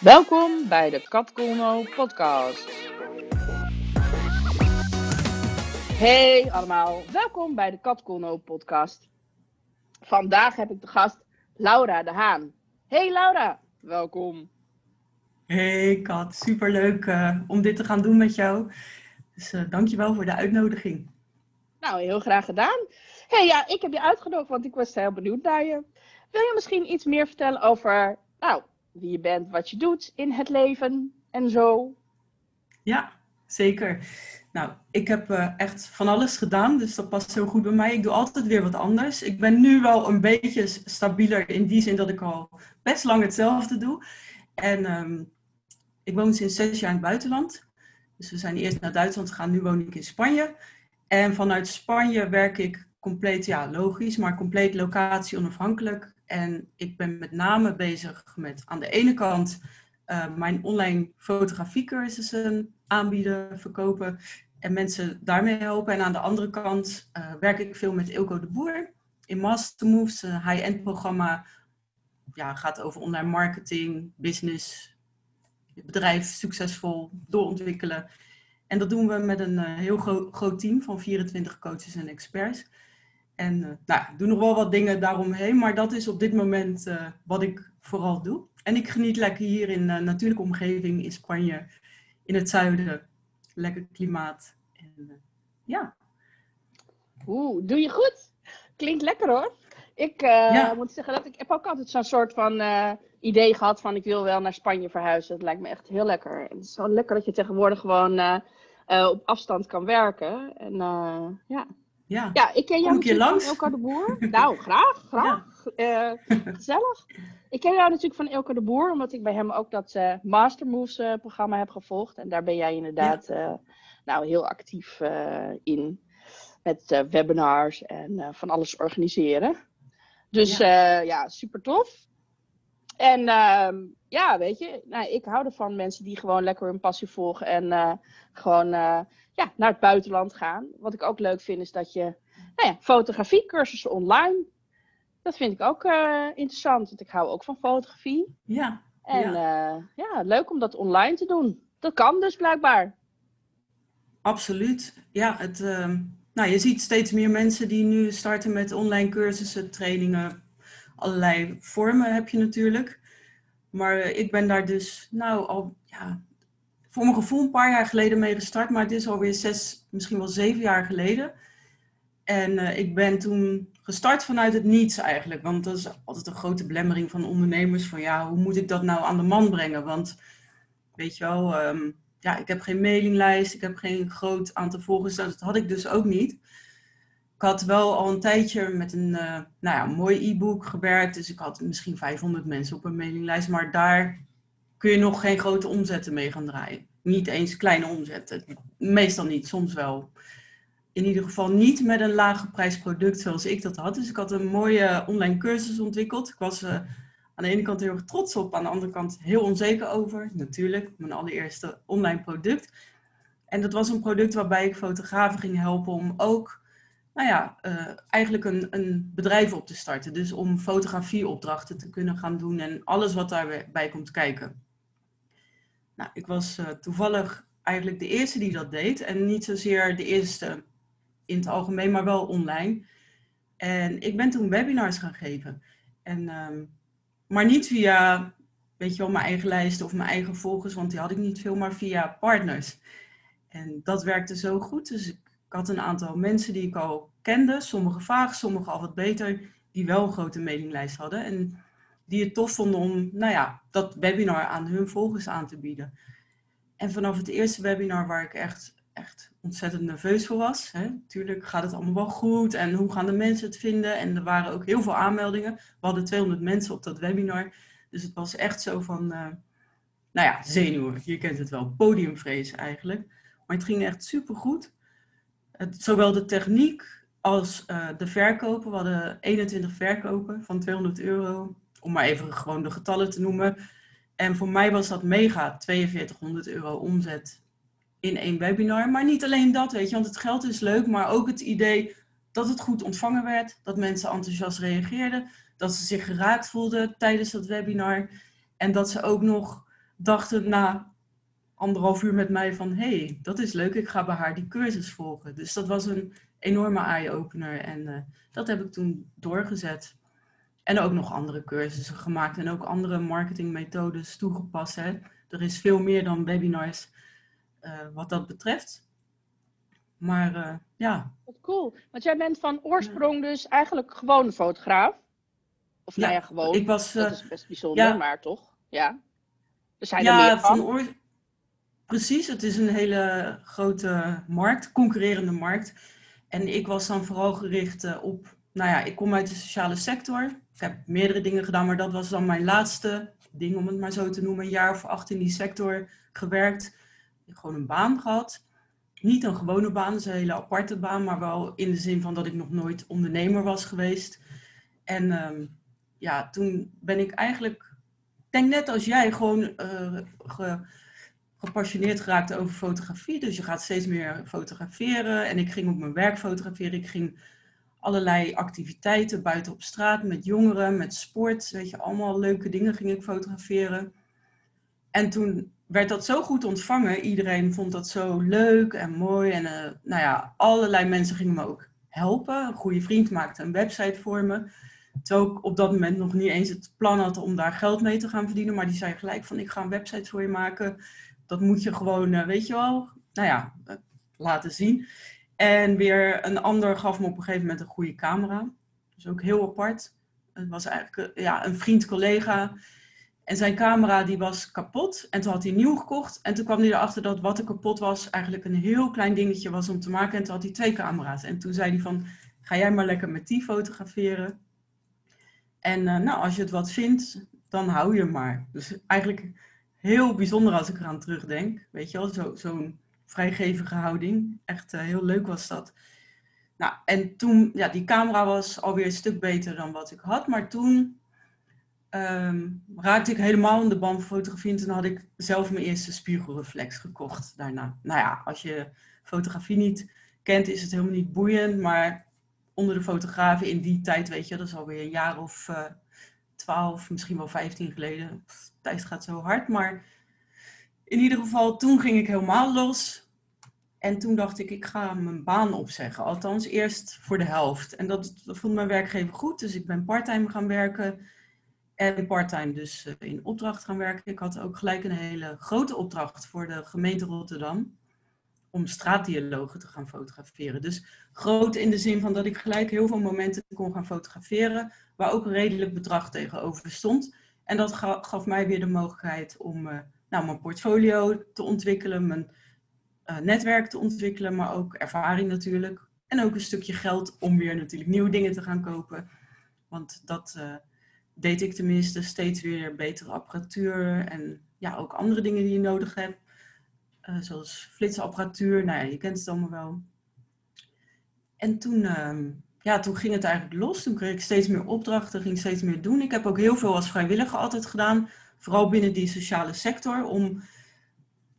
Welkom bij de Kat podcast. Hey allemaal, welkom bij de Kat podcast. Vandaag heb ik de gast Laura de Haan. Hey Laura, welkom. Hey Kat, superleuk uh, om dit te gaan doen met jou. Dus uh, dankjewel voor de uitnodiging. Nou, heel graag gedaan. Hey, ja, ik heb je uitgenodigd, want ik was heel benieuwd naar je. Wil je misschien iets meer vertellen over nou, wie je bent, wat je doet in het leven en zo? Ja, zeker. Nou, ik heb uh, echt van alles gedaan, dus dat past heel goed bij mij. Ik doe altijd weer wat anders. Ik ben nu wel een beetje stabieler in die zin dat ik al best lang hetzelfde doe. En um, ik woon sinds zes jaar in het buitenland. Dus we zijn eerst naar Duitsland gegaan, nu woon ik in Spanje. En vanuit Spanje werk ik compleet, ja, logisch, maar compleet locatie onafhankelijk. En ik ben met name bezig met aan de ene kant uh, mijn online fotografiecursussen aanbieden, verkopen en mensen daarmee helpen. En aan de andere kant uh, werk ik veel met Ilko de Boer in Master Moves, een high-end programma. Ja, gaat over online marketing, business, bedrijf succesvol doorontwikkelen. En dat doen we met een uh, heel gro groot team van 24 coaches en experts. En uh, nou, ik doe nog wel wat dingen daaromheen, maar dat is op dit moment uh, wat ik vooral doe. En ik geniet lekker hier in een natuurlijke omgeving in Spanje, in het zuiden. Lekker klimaat. En, ja. Oeh, doe je goed. Klinkt lekker hoor. Ik ja. moet zeggen dat ik heb ook altijd zo'n soort van idee gehad van ik wil wel naar Spanje verhuizen. Dat lijkt me echt heel lekker. Het is zo lekker dat je tegenwoordig gewoon uh, uh, op afstand kan werken. En uh, ja. Ja. ja, ik ken jou Kom natuurlijk van Elko de Boer. nou, graag, graag. Ja. gezellig. Ik ken jou natuurlijk van Elko de Boer, omdat ik bij hem ook dat Master Moves programma heb gevolgd. En daar ben jij inderdaad ja. nou, heel actief in. Met webinars en van alles organiseren. Dus ja, ja super tof. En uh, ja, weet je, nou, ik hou ervan mensen die gewoon lekker hun passie volgen en uh, gewoon uh, ja, naar het buitenland gaan. Wat ik ook leuk vind is dat je, nou ja, fotografiecursussen online, dat vind ik ook uh, interessant, want ik hou ook van fotografie. Ja. En ja. ja, leuk om dat online te doen. Dat kan dus blijkbaar. Absoluut. Ja, het, ehm, nou, je ziet steeds meer mensen die nu starten met online cursussen, trainingen, allerlei vormen heb je natuurlijk. Maar ik ben daar dus, nou, al, ja, voor mijn gevoel een paar jaar geleden mee gestart. Maar het is alweer zes, misschien wel zeven jaar geleden. En uh, ik ben toen gestart vanuit het niets eigenlijk. Want dat is altijd een grote belemmering van ondernemers. Van ja, hoe moet ik dat nou aan de man brengen? Want weet je wel, um, ja, ik heb geen mailinglijst. Ik heb geen groot aantal volgers. Dat had ik dus ook niet ik had wel al een tijdje met een uh, nou ja, mooi e-book gewerkt. Dus ik had misschien 500 mensen op een mailinglijst. Maar daar kun je nog geen grote omzetten mee gaan draaien. Niet eens kleine omzetten. Meestal niet, soms wel. In ieder geval niet met een lage prijs product zoals ik dat had. Dus ik had een mooie online cursus ontwikkeld. Ik was uh, aan de ene kant heel erg trots op, aan de andere kant heel onzeker over. Natuurlijk, mijn allereerste online product. En dat was een product waarbij ik fotografen ging helpen om ook nou ja, uh, eigenlijk een, een bedrijf op te starten. Dus om fotografieopdrachten te kunnen gaan doen en alles wat daarbij komt kijken. Nou, ik was uh, toevallig eigenlijk de eerste die dat deed. En niet zozeer de eerste in het algemeen, maar wel online. En ik ben toen webinars gaan geven. En, um, maar niet via, weet je wel, mijn eigen lijst of mijn eigen volgers, want die had ik niet veel, maar via partners. En dat werkte zo goed, dus ik had een aantal mensen die ik al kende, sommige vaag, sommige al wat beter, die wel een grote mailinglijst hadden. En die het tof vonden om, nou ja, dat webinar aan hun volgers aan te bieden. En vanaf het eerste webinar waar ik echt, echt ontzettend nerveus voor was. Hè, natuurlijk gaat het allemaal wel goed en hoe gaan de mensen het vinden? En er waren ook heel veel aanmeldingen. We hadden 200 mensen op dat webinar. Dus het was echt zo van, uh, nou ja, zenuwen. Je kent het wel, podiumvrees eigenlijk. Maar het ging echt super goed zowel de techniek als uh, de verkopen. We hadden 21 verkopen van 200 euro, om maar even gewoon de getallen te noemen. En voor mij was dat mega, 4200 euro omzet in één webinar. Maar niet alleen dat, weet je, want het geld is leuk, maar ook het idee dat het goed ontvangen werd, dat mensen enthousiast reageerden, dat ze zich geraakt voelden tijdens dat webinar en dat ze ook nog dachten na anderhalf uur met mij van... hé, hey, dat is leuk, ik ga bij haar die cursus volgen. Dus dat was een enorme eye-opener en uh, dat heb ik toen doorgezet. En ook nog andere cursussen gemaakt en ook andere marketingmethodes toegepast. Hè. Er is veel meer dan webinars uh, wat dat betreft. Maar uh, ja. Wat cool. Want jij bent van oorsprong dus eigenlijk gewoon fotograaf. Of ja, nou ja, gewoon. Ik was, dat is best bijzonder, ja, maar toch? Ja. Er zijn ja, er meer van. van. Precies, het is een hele grote markt, concurrerende markt. En ik was dan vooral gericht uh, op, nou ja, ik kom uit de sociale sector. Ik heb meerdere dingen gedaan, maar dat was dan mijn laatste ding, om het maar zo te noemen. Een jaar of acht in die sector gewerkt. Gewoon een baan gehad. Niet een gewone baan, dus een hele aparte baan, maar wel in de zin van dat ik nog nooit ondernemer was geweest. En um, ja, toen ben ik eigenlijk, ik denk net als jij, gewoon uh, gepassioneerd geraakt over fotografie. Dus je gaat steeds meer fotograferen. En ik ging op mijn werk fotograferen. Ik ging allerlei activiteiten buiten op straat met jongeren, met sport. Weet je, allemaal leuke dingen ging ik fotograferen. En toen werd dat zo goed ontvangen. Iedereen vond dat zo leuk en mooi. En uh, nou ja, allerlei mensen gingen me ook helpen. Een goede vriend maakte een website voor me. Terwijl ik op dat moment nog niet eens het plan had om daar geld mee te gaan verdienen. Maar die zei gelijk van ik ga een website voor je maken dat moet je gewoon, eh, weet je wel, nou ja, eh, laten zien. En weer een ander gaf me op een gegeven moment een goede camera. Dus ook heel apart. Het was eigenlijk eh, ja, een vriend, collega. En zijn camera die was kapot. En toen had hij nieuw gekocht. En toen kwam hij erachter dat wat er kapot was eigenlijk een heel klein dingetje was om te maken. En toen had hij twee camera's. En toen zei hij van, ga jij maar lekker met die fotograferen. En nou, als je het wat vindt, dan hou je maar. Dus eigenlijk heel bijzonder als ik eraan terugdenk. Weet je wel, zo'n zo vrijgevige houding. Echt uh, heel leuk was dat. Nou, en toen, ja, die camera was alweer een stuk beter dan wat ik had. Maar toen um, raakte ik helemaal in de band van fotografie. En toen had ik zelf mijn eerste spiegelreflex gekocht daarna. Nou ja, als je fotografie niet kent, is het helemaal niet boeiend. Maar onder de fotografen in die tijd, weet je, dat is alweer een jaar of uh, twaalf, misschien wel vijftien geleden tijd gaat zo hard. Maar in ieder geval, toen ging ik helemaal los. En toen dacht ik, ik ga mijn baan opzeggen. Althans, eerst voor de helft. En dat, dat vond mijn werkgever goed. Dus ik ben parttime gaan werken. En parttime dus eh, in opdracht gaan werken. Ik had ook gelijk een hele grote opdracht voor de gemeente Rotterdam. Om straatdialogen te gaan fotograferen. Dus groot in de zin van dat ik gelijk heel veel momenten kon gaan fotograferen. Waar ook een redelijk bedrag tegenover stond. En dat gaf mij weer de mogelijkheid om uh, nou, mijn portfolio te ontwikkelen, mijn uh, netwerk te ontwikkelen, maar ook ervaring natuurlijk. En ook een stukje geld om weer natuurlijk nieuwe dingen te gaan kopen. Want dat uh, deed ik tenminste steeds weer betere apparatuur en ja, ook andere dingen die je nodig hebt. Zoals flitsapparatuur, nou ja, je kent het allemaal wel. En toen ehm, ja, toen ging het eigenlijk los. Toen kreeg ik steeds meer opdrachten, ging steeds meer doen. Ik heb ook heel veel als vrijwilliger altijd gedaan. Vooral binnen die sociale sector. Om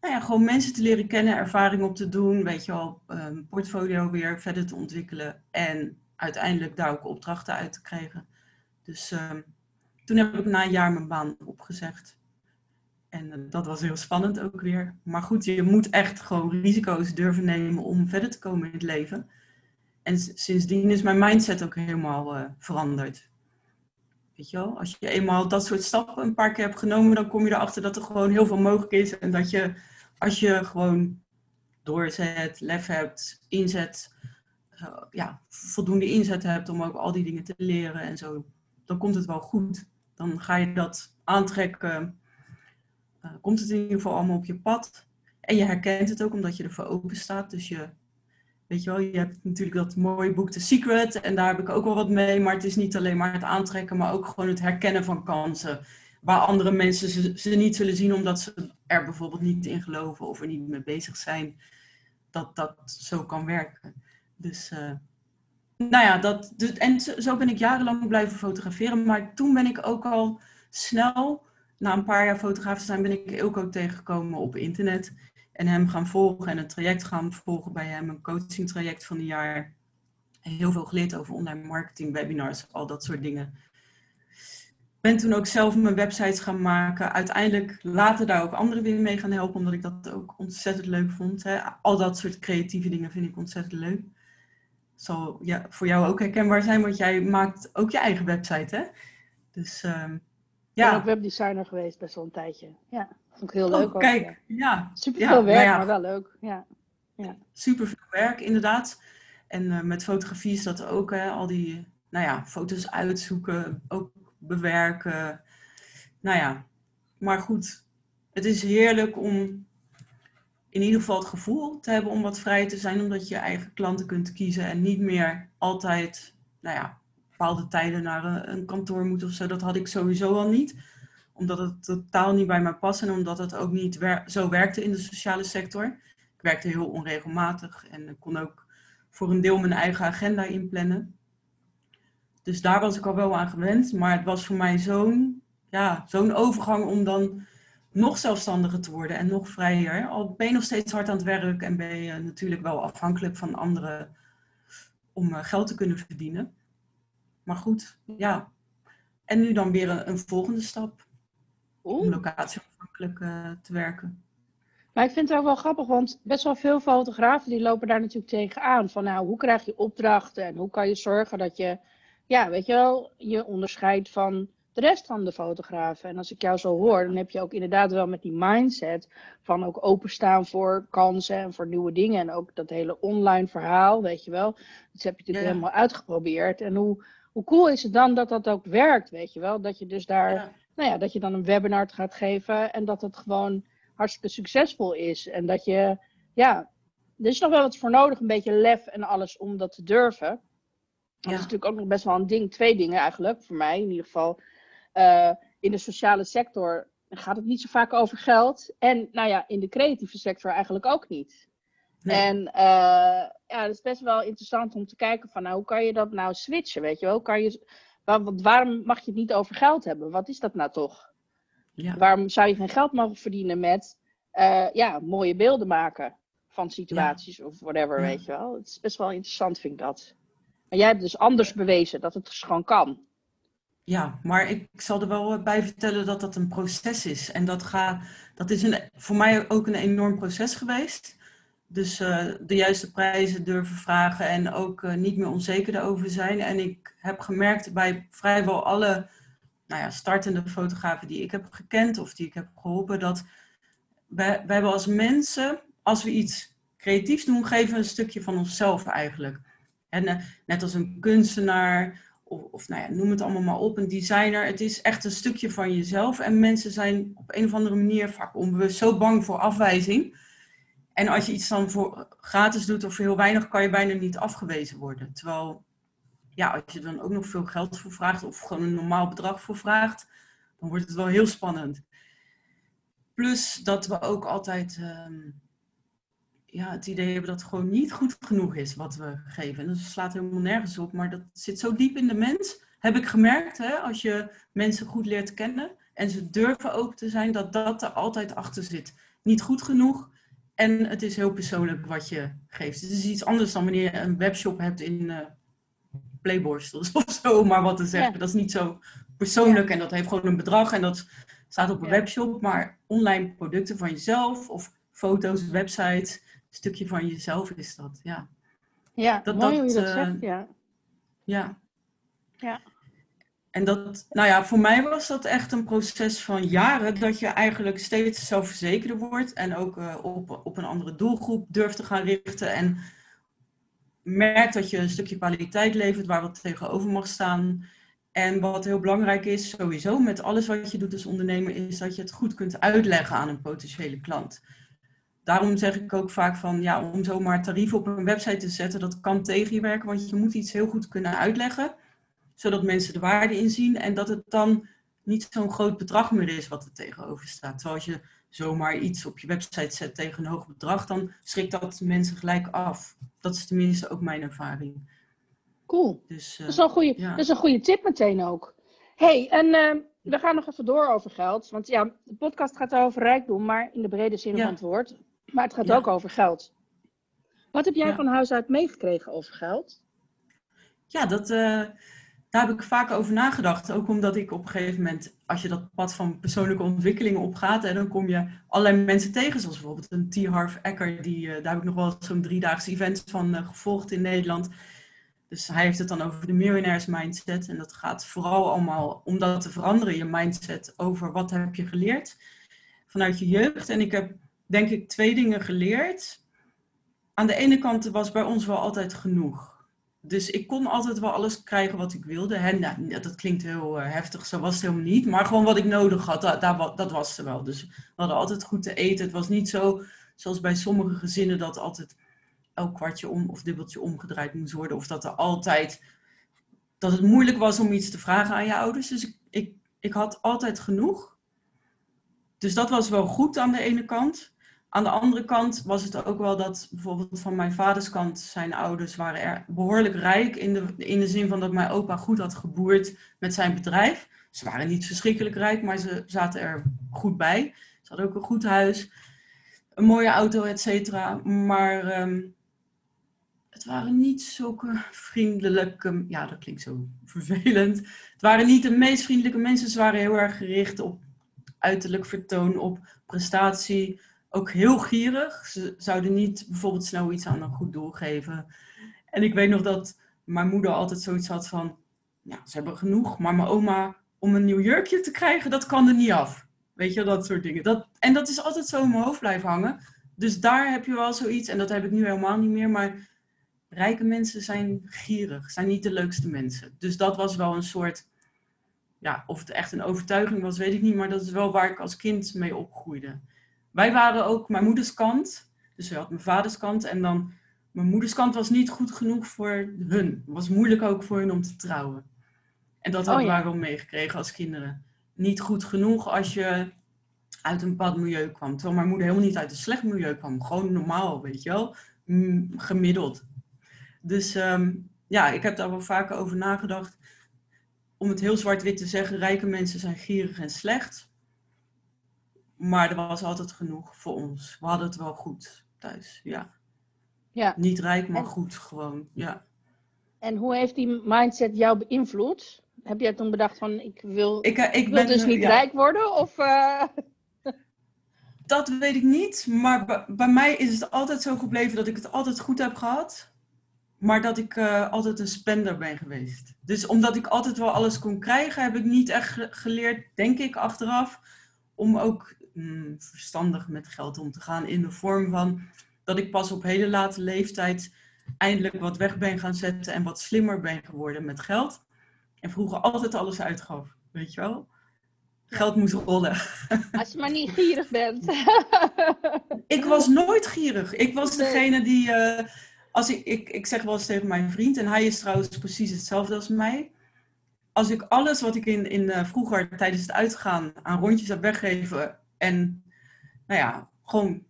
nou ja, gewoon mensen te leren kennen, ervaring op te doen. Weet je wel, um, portfolio weer verder te ontwikkelen. En uiteindelijk daar ook opdrachten uit te krijgen. Dus um, toen heb ik na een jaar mijn baan opgezegd. En uh, dat was heel spannend ook weer. Maar goed, je moet echt gewoon risico's durven nemen om verder te komen in het leven. En sindsdien is mijn mindset ook helemaal uh, veranderd. Weet je wel, als je eenmaal dat soort stappen een paar keer hebt genomen, dan kom je erachter dat er gewoon heel veel mogelijk is. En dat je, als je gewoon doorzet, lef hebt, inzet, uh, ja, voldoende inzet hebt om ook al die dingen te leren en zo, dan komt het wel goed. Dan ga je dat aantrekken, komt het in ieder geval allemaal op je pad. En je herkent het ook omdat je ervoor open staat. Dus je Weet je wel, je hebt natuurlijk dat mooie boek The Secret en daar heb ik ook wel wat mee. Maar het is niet alleen maar het aantrekken, maar ook gewoon het herkennen van kansen. Waar andere mensen ze, niet zullen zien omdat ze er bijvoorbeeld niet in geloven of er niet mee bezig zijn. Dat dat zo kan werken. Dus, uh, nou ja, dat, dus, en zo ben ik jarenlang blijven fotograferen. Maar toen ben ik ook al snel, na een paar jaar fotograaf zijn, ben ik ook tegengekomen op internet. En hem gaan volgen en een traject gaan volgen bij hem, een coaching traject van een jaar. Heel veel geleerd over online marketing, webinars, al dat soort dingen. ben toen ook zelf mijn websites gaan maken. Uiteindelijk later daar ook anderen weer mee gaan helpen, omdat ik dat ook ontzettend leuk vond. Hè. Al dat soort creatieve dingen vind ik ontzettend leuk. Zal ja, voor jou ook herkenbaar zijn, want jij maakt ook je eigen website, hè? Dus um, ja. Ik ben ook webdesigner geweest best wel een tijdje. Ja, vond ik heel leuk. Oh, kijk, ja. Super veel werk, nou maar wel leuk. Ja. Ja. Super veel werk, inderdaad. En uh, met fotografie is dat ook, hè, al die nou ja, foto's uitzoeken, ook bewerken. Nou ja, maar goed, het is heerlijk om in ieder geval het gevoel te hebben om wat vrij te zijn, omdat je je eigen klanten kunt kiezen en niet meer altijd, nou ja, bepaalde tijden naar een, een kantoor moet of zo. Dat had ik sowieso al niet, omdat het totaal niet bij mij past en omdat het ook niet zo werkte in de sociale sector. Ik werkte heel onregelmatig en kon ook voor een deel mijn eigen agenda inplannen. Dus daar was ik al wel aan gewend. Maar het was voor mij zo'n ja, zo'n overgang om dan nog zelfstandiger te worden en nog vrijer. Al ben je nog steeds hard aan het werk en ben je natuurlijk wel afhankelijk van anderen om eh, geld te kunnen verdienen. Maar goed, ja. En nu dan weer een, een volgende stap. Om locatieafhankelijk uh, te werken. Maar ik vind het ook wel grappig, want best wel veel fotografen die lopen daar natuurlijk tegenaan. Van nou, hoe krijg je opdrachten en hoe kan je zorgen dat je ja, weet je wel, je onderscheidt van de rest van de fotografen. En als ik jou zo hoor, dan heb je ook inderdaad wel met die mindset van ook openstaan voor kansen en voor nieuwe dingen. En ook dat hele online verhaal, weet je wel. Dat heb je natuurlijk helemaal uitgeprobeerd. En hoe, hoe cool is het dan dat dat ook werkt, weet je wel? Dat je dus daar, nou ja, dat je dan een webinar gaat geven en dat het gewoon hartstikke succesvol is. En dat je, ja, er is nog wel wat voor nodig, een beetje lef en alles om dat te durven. Dat is natuurlijk ook nog best wel een ding. Twee dingen eigenlijk, voor mij in ieder geval. Uh, in de sociale sector gaat het niet zo vaak over geld. En nou ja, in de creatieve sector eigenlijk ook niet. Nee. En uh, ja, het is best wel interessant om te kijken van, nou, hoe kan je dat nou switchen, weet je wel? Kan je, waarom mag je het niet over geld hebben? Wat is dat nou toch? Ja. Waarom zou je geen geld mogen verdienen met, uh, ja, mooie beelden maken van situaties of whatever, weet je wel? Het is best wel interessant, vind ik dat. Maar jij hebt dus anders bewezen dat het dus gewoon kan. Ja, maar ik zal er wel bij vertellen dat dat een proces is. En dat, ga, dat is een, voor mij ook een enorm proces geweest. Dus uh, de juiste prijzen durven vragen en ook uh, niet meer onzeker erover zijn. En ik heb gemerkt bij vrijwel alle nou ja, startende fotografen die ik heb gekend of die ik heb geholpen, dat wij, hebben als mensen, als we iets creatiefs doen, geven we een stukje van onszelf eigenlijk. En uh, net als een kunstenaar, of, of nou ja, noem het allemaal maar op, een designer. Het is echt een stukje van jezelf. En mensen zijn op een of andere manier vaak onbewust zo bang voor afwijzing. En als je iets dan voor gratis doet of voor heel weinig, kan je bijna niet afgewezen worden. Terwijl, ja, als je dan ook nog veel geld voor vraagt of gewoon een normaal bedrag voor vraagt, dan wordt het wel heel spannend. Plus dat we ook altijd ehm, ja, het idee hebben dat het gewoon niet goed genoeg is wat we geven. En dat slaat helemaal nergens op, maar dat zit zo diep in de mens. Heb ik gemerkt, hè, als je mensen goed leert kennen en ze durven open te zijn, dat dat er altijd achter zit. Niet goed genoeg en het is heel persoonlijk wat je geeft. Het is iets anders dan wanneer je een webshop hebt in uh, Playborstels of zo, maar wat te zeggen. Dat is niet zo persoonlijk en dat heeft gewoon een bedrag en dat staat op een webshop. Maar online producten van jezelf of foto's, websites, stukje van jezelf is dat, ja. Ja, dat, mooi dat, hoe je dat uh, zegt, ja. Ja. Ja. En dat, nou ja, voor mij was dat echt een proces van jaren, dat je eigenlijk steeds zelfverzekerder wordt en ook uh, op, op een andere doelgroep durft te gaan richten en merkt dat je een stukje kwaliteit levert waar wat tegenover mag staan. En wat heel belangrijk is, sowieso met alles wat je doet als ondernemer, is dat je het goed kunt uitleggen aan een potentiële klant daarom zeg ik ook vaak van, ja, om zomaar tarieven op een website te zetten, dat kan tegen je werken, want je moet iets heel goed kunnen uitleggen, zodat mensen de waarde inzien en dat het dan niet zo'n groot bedrag meer is wat er tegenover staat. Zoals je zomaar iets op je website zet tegen een hoog bedrag, dan schrikt dat mensen gelijk af. Dat is tenminste ook mijn ervaring. Cool. Dus, uh, dat, is een goede, dat is een goede tip meteen ook. hey, en uh, we gaan nog even door over geld. Want ja, de podcast gaat over rijkdom, maar in de brede zin van het woord. Maar het gaat ook over geld. Wat heb jij van huis uit meegekregen over geld? Ja, dat, uh, daar heb ik vaak over nagedacht. Ook omdat ik op een gegeven moment, als je dat pad van persoonlijke ontwikkeling opgaat, en dan kom je allerlei mensen tegen, zoals bijvoorbeeld een T. Harv Ecker, die, daar heb ik nog wel zo'n driedaagse event van gevolgd in Nederland. Dus hij heeft het dan over de millionaires mindset. En dat gaat vooral allemaal om dat te veranderen, je mindset over wat heb je geleerd vanuit je jeugd. En ik heb denk ik twee dingen geleerd. Aan de ene kant was bij ons wel altijd genoeg. Dus ik kon altijd wel alles krijgen wat ik wilde. En nou, dat klinkt heel uh, heftig, zo was het helemaal niet. Maar gewoon wat ik nodig had, dat was er wel. Dus we hadden altijd goed te eten. Het was niet zo, zoals bij sommige gezinnen, dat altijd elk kwartje om of dubbeltje omgedraaid moest worden. Of dat er altijd dat het moeilijk was om iets te vragen aan je ouders. Dus ik, ik, ik had altijd genoeg. Dus dat was wel goed aan de ene kant. Aan de andere kant was het ook wel dat bijvoorbeeld van mijn vaders kant zijn ouders waren er behoorlijk rijk. In de, in de zin van dat mijn opa goed had geboerd met zijn bedrijf. Ze waren niet verschrikkelijk rijk, maar ze zaten er goed bij. Ze hadden ook een goed huis, een mooie auto, et cetera. Maar ehm, het waren niet zulke vriendelijke, ja dat klinkt zo vervelend. Het waren niet de meest vriendelijke mensen. Ze waren heel erg gericht op uiterlijk vertoon, op prestatie. Ook heel gierig. Ze zouden niet bijvoorbeeld snel iets aan een goed doel geven. En ik weet nog dat mijn moeder altijd zoiets had van, ja, ze hebben genoeg, maar mijn oma om een nieuw jurkje te krijgen, dat kan er niet af. Weet je, dat soort dingen. Dat, en dat is altijd zo in mijn hoofd blijven hangen. Dus daar heb je wel zoiets, en dat heb ik nu helemaal niet meer, maar rijke mensen zijn gierig, zijn niet de leukste mensen. Dus dat was wel een soort, ja, of het echt een overtuiging was, weet ik niet, maar dat is wel waar ik als kind mee opgroeide. Wij waren ook mijn moeders kant, dus we had mijn vaders kant en dan, mijn moeders kant was niet goed genoeg voor hun. Het was moeilijk ook voor hun om te trouwen. En dat hadden oh, ja. wij wel meegekregen als kinderen. Niet goed genoeg als je uit een bepaald milieu kwam. Terwijl mijn moeder helemaal niet uit een slecht milieu kwam. Gewoon normaal, weet je wel. Gemiddeld. Dus ehm, ja, ik heb daar wel vaker over nagedacht. Om het heel zwart-wit te zeggen, rijke mensen zijn gierig en slecht. Maar er was altijd genoeg voor ons. We hadden het wel goed thuis, ja. ja. Niet rijk, maar goed gewoon, ja. En hoe heeft die mindset jou beïnvloed? Heb jij toen bedacht van, ik wil, ik, eh, ik, wil dus niet rijk worden? Of, uh... Dat weet ik niet, maar bij mij is het altijd zo gebleven dat ik het altijd goed heb gehad. Maar dat ik uh, altijd een spender ben geweest. Dus omdat ik altijd wel alles kon krijgen, heb ik niet echt geleerd, denk ik, achteraf, om ook mm, verstandig met geld om te gaan. In de vorm van dat ik pas op hele late leeftijd eindelijk wat weg ben gaan zetten en wat slimmer ben geworden met geld. En vroeger altijd alles uitgaf, weet je wel? Geld moest rollen. Als je maar niet gierig bent. ik was nooit gierig. Ik was degene die. Uh, als ik, ik, ik zeg wel eens tegen mijn vriend, en hij is trouwens precies hetzelfde als mij. Als ik alles wat ik in, in uh, vroeger tijdens het uitgaan aan rondjes heb weggegeven en nou ja, gewoon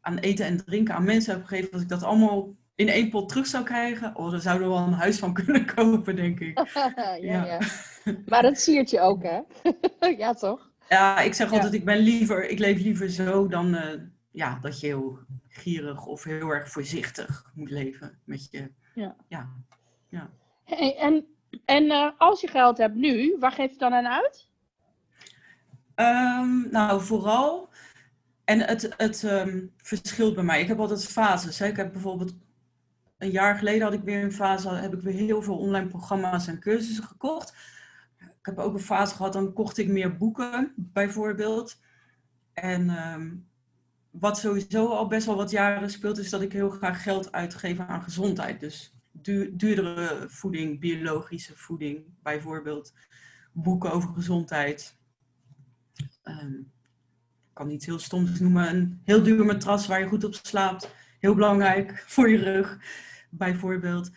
aan eten en drinken aan mensen heb gegeven, als ik dat allemaal in één pot terug zou krijgen, oh, dan zouden we wel een huis van kunnen kopen, denk ik. ja, ja. ja. Maar dat siert je ook, hè? ja, toch? Ja, ik zeg altijd, ik ben liever, ik leef liever zo dan uh, ja, dat je heel gierig of heel erg voorzichtig moet leven met je. Ja. ja. ja. Hey, en en uh, als je geld hebt nu, waar geef je dan aan uit? Um, nou, vooral. En het, het um, verschilt bij mij. Ik heb altijd fases. Ik heb bijvoorbeeld een jaar geleden had ik weer een fase, heb ik weer heel veel online programma's en cursussen gekocht. Ik heb ook een fase gehad, dan kocht ik meer boeken, bijvoorbeeld. En um, wat sowieso al best wel wat jaren speelt, is dat ik heel graag geld uitgeef aan gezondheid. Dus duurdere voeding, biologische voeding, bijvoorbeeld. Boeken over gezondheid. Um, ik kan niet heel stoms noemen. Een heel duur matras waar je goed op slaapt. Heel belangrijk voor je rug, bijvoorbeeld.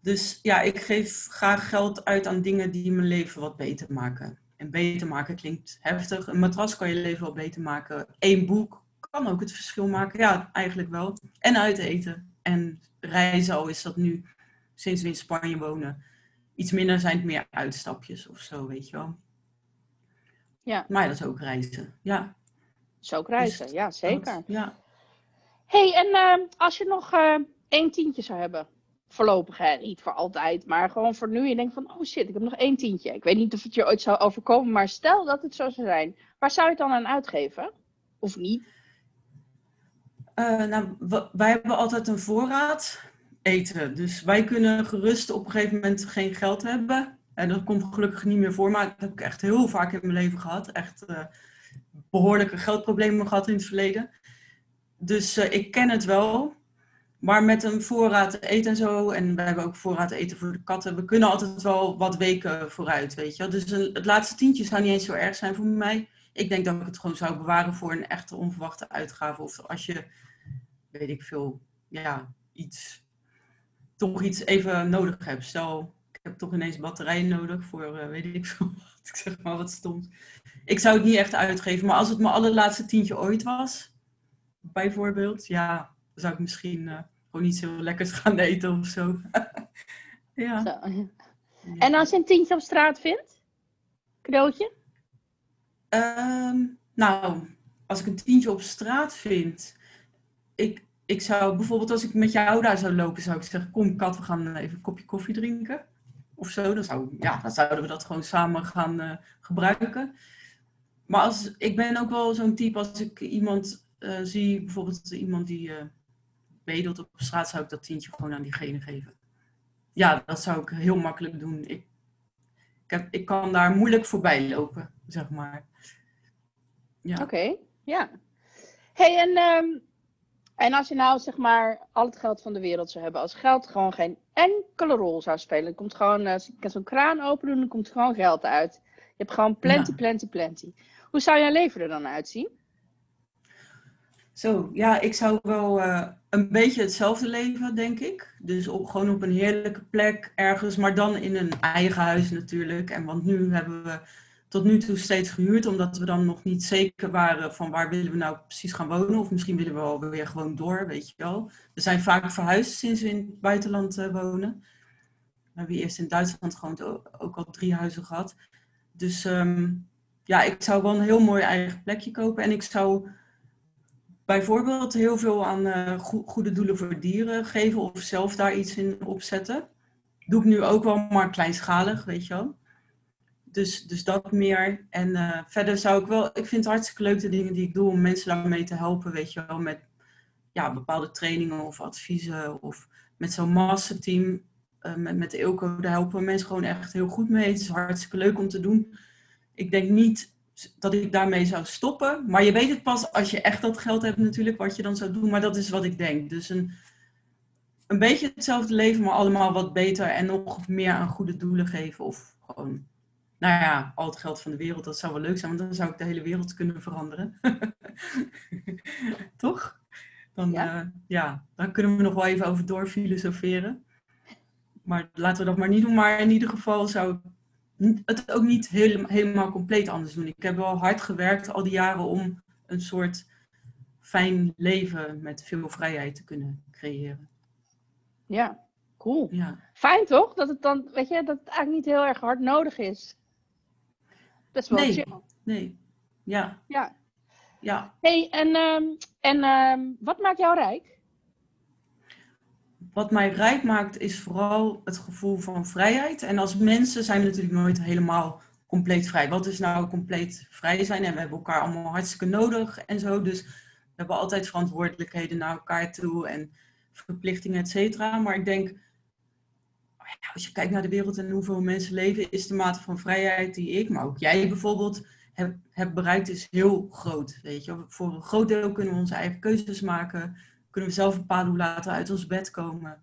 Dus ja, ik geef graag geld uit aan dingen die mijn leven wat beter maken. En beter maken klinkt heftig. Een matras kan je leven wat beter maken. Eén boek kan ook het verschil maken. Ja, eigenlijk wel. En uit eten. En reizen, al is dat nu sinds we in Spanje wonen. Iets minder zijn het meer uitstapjes of zo, weet je wel. Ja. Maar dat is ook reizen, ja. Is ook reizen, dus ja, zeker. ja. hey, en uh, als je nog uh, één tientje zou hebben, voorlopig, hè, niet voor altijd, maar gewoon voor nu. Je denkt van, oh shit, ik heb nog één tientje. Ik weet niet of het je ooit zou overkomen, maar stel dat het zo zou zijn. Waar zou je het dan aan uitgeven? Of niet? Uh, nou, wij hebben altijd een voorraad eten. Dus wij kunnen gerust op een gegeven moment geen geld hebben. En dat komt gelukkig niet meer voor, maar dat heb ik echt heel vaak in mijn leven gehad. Echt uh, behoorlijke geldproblemen gehad in het verleden. Dus uh, ik ken het wel. Maar met een voorraad eten en zo, en we hebben ook voorraad eten voor de katten, we kunnen altijd wel wat weken vooruit, weet je Dus een, het laatste tientje zou niet eens zo erg zijn voor mij. Ik denk dat ik het gewoon zou bewaren voor een echte onverwachte uitgave. Of als je, weet ik veel, ja, iets, toch iets even nodig hebt. Stel, heb toch ineens batterijen nodig voor, uh, weet ik veel, ik zeg maar wat stond. Ik zou het niet echt uitgeven, maar als het mijn allerlaatste tientje ooit was, bijvoorbeeld, ja, dan zou ik misschien uh, gewoon iets heel lekkers gaan eten of zo. ja. Zo. En als je een tientje op straat vindt? Cadeautje? Um, nou, als ik een tientje op straat vind, ik, ik zou bijvoorbeeld als ik met jou daar zou lopen, zou ik zeggen, kom kat, we gaan even een kopje koffie drinken. Of zo, dan, zou, ja, dan zouden we dat gewoon samen gaan uh, gebruiken. Maar als, ik ben ook wel zo'n type, als ik iemand uh, zie, bijvoorbeeld iemand die uh, bedelt op straat, zou ik dat tientje gewoon aan diegene geven. Ja, dat zou ik heel makkelijk doen. Ik, ik, heb, ik kan daar moeilijk voorbij lopen, zeg maar. Ja. Oké, ja. hey, en, um, en als je nou zeg maar al het geld van de wereld zou hebben, als geld gewoon geen enkele rol zou spelen, dan komt gewoon, uh, als ik zo'n kraan open doen, dan komt gewoon geld uit. Je hebt gewoon plenty, ja. plenty, plenty. Hoe zou jouw leven er dan uitzien? Zo, ja, ik zou wel uh, een beetje hetzelfde leven, denk ik. Dus op, gewoon op een heerlijke plek ergens, maar dan in een eigen huis natuurlijk. En want nu hebben we tot nu toe steeds gehuurd, omdat we dan nog niet zeker waren van waar willen we nou precies gaan wonen. Of misschien willen we wel weer gewoon door, weet je wel. We zijn vaak verhuisd sinds we in het buitenland uh, wonen. We hebben eerst in Duitsland gewoond, ook al drie huizen gehad. Dus um, ja, ik zou wel een heel mooi eigen plekje kopen. En ik zou bijvoorbeeld heel veel aan uh, goede doelen voor dieren geven of zelf daar iets in opzetten. Doe ik nu ook wel, maar kleinschalig, weet je wel. Dus, dus dat meer. En uh, verder zou ik wel, ik vind het hartstikke leuk de dingen die ik doe om mensen daarmee te helpen, weet je wel, met ja, bepaalde trainingen of adviezen of met zo'n masterteam. Uh, met, met Ilko, daar helpen mensen gewoon echt heel goed mee. Het is hartstikke leuk om te doen. Ik denk niet dat ik daarmee zou stoppen. Maar je weet het pas als je echt dat geld hebt natuurlijk, wat je dan zou doen. Maar dat is wat ik denk. Dus een, een beetje hetzelfde leven, maar allemaal wat beter en nog meer aan goede doelen geven. Of gewoon, nou ja, al het geld van de wereld, dat zou wel leuk zijn, want dan zou ik de hele wereld kunnen veranderen. Toch? Dan, ja. Uh, ja, dan kunnen we nog wel even over doorfilosoferen. Maar laten we dat maar niet doen. Maar in ieder geval zou ik het ook niet helemaal, helemaal compleet anders doen. Ik heb wel hard gewerkt al die jaren om een soort fijn leven met veel vrijheid te kunnen creëren. Ja, cool. Ja. Fijn toch? Dat het dan, weet je, dat het eigenlijk niet heel erg hard nodig is. Best wel nee, chill. Nee, ja. Ja. ja. hey, en, um, en um, wat maakt jou rijk? wat mij rijk maakt is vooral het gevoel van vrijheid. En als mensen zijn we natuurlijk nooit helemaal compleet vrij. Wat is nou compleet vrij zijn? En we hebben elkaar allemaal hartstikke nodig en zo. Dus we hebben altijd verantwoordelijkheden naar elkaar toe en verplichtingen, et cetera. Maar ik denk, als je kijkt naar de wereld en hoeveel mensen leven, is de mate van vrijheid die ik, maar ook jij bijvoorbeeld, heb, bereikt, is heel groot. Weet je? Voor een groot deel kunnen we onze eigen keuzes maken kunnen we zelf bepalen hoe laten we uit ons bed komen.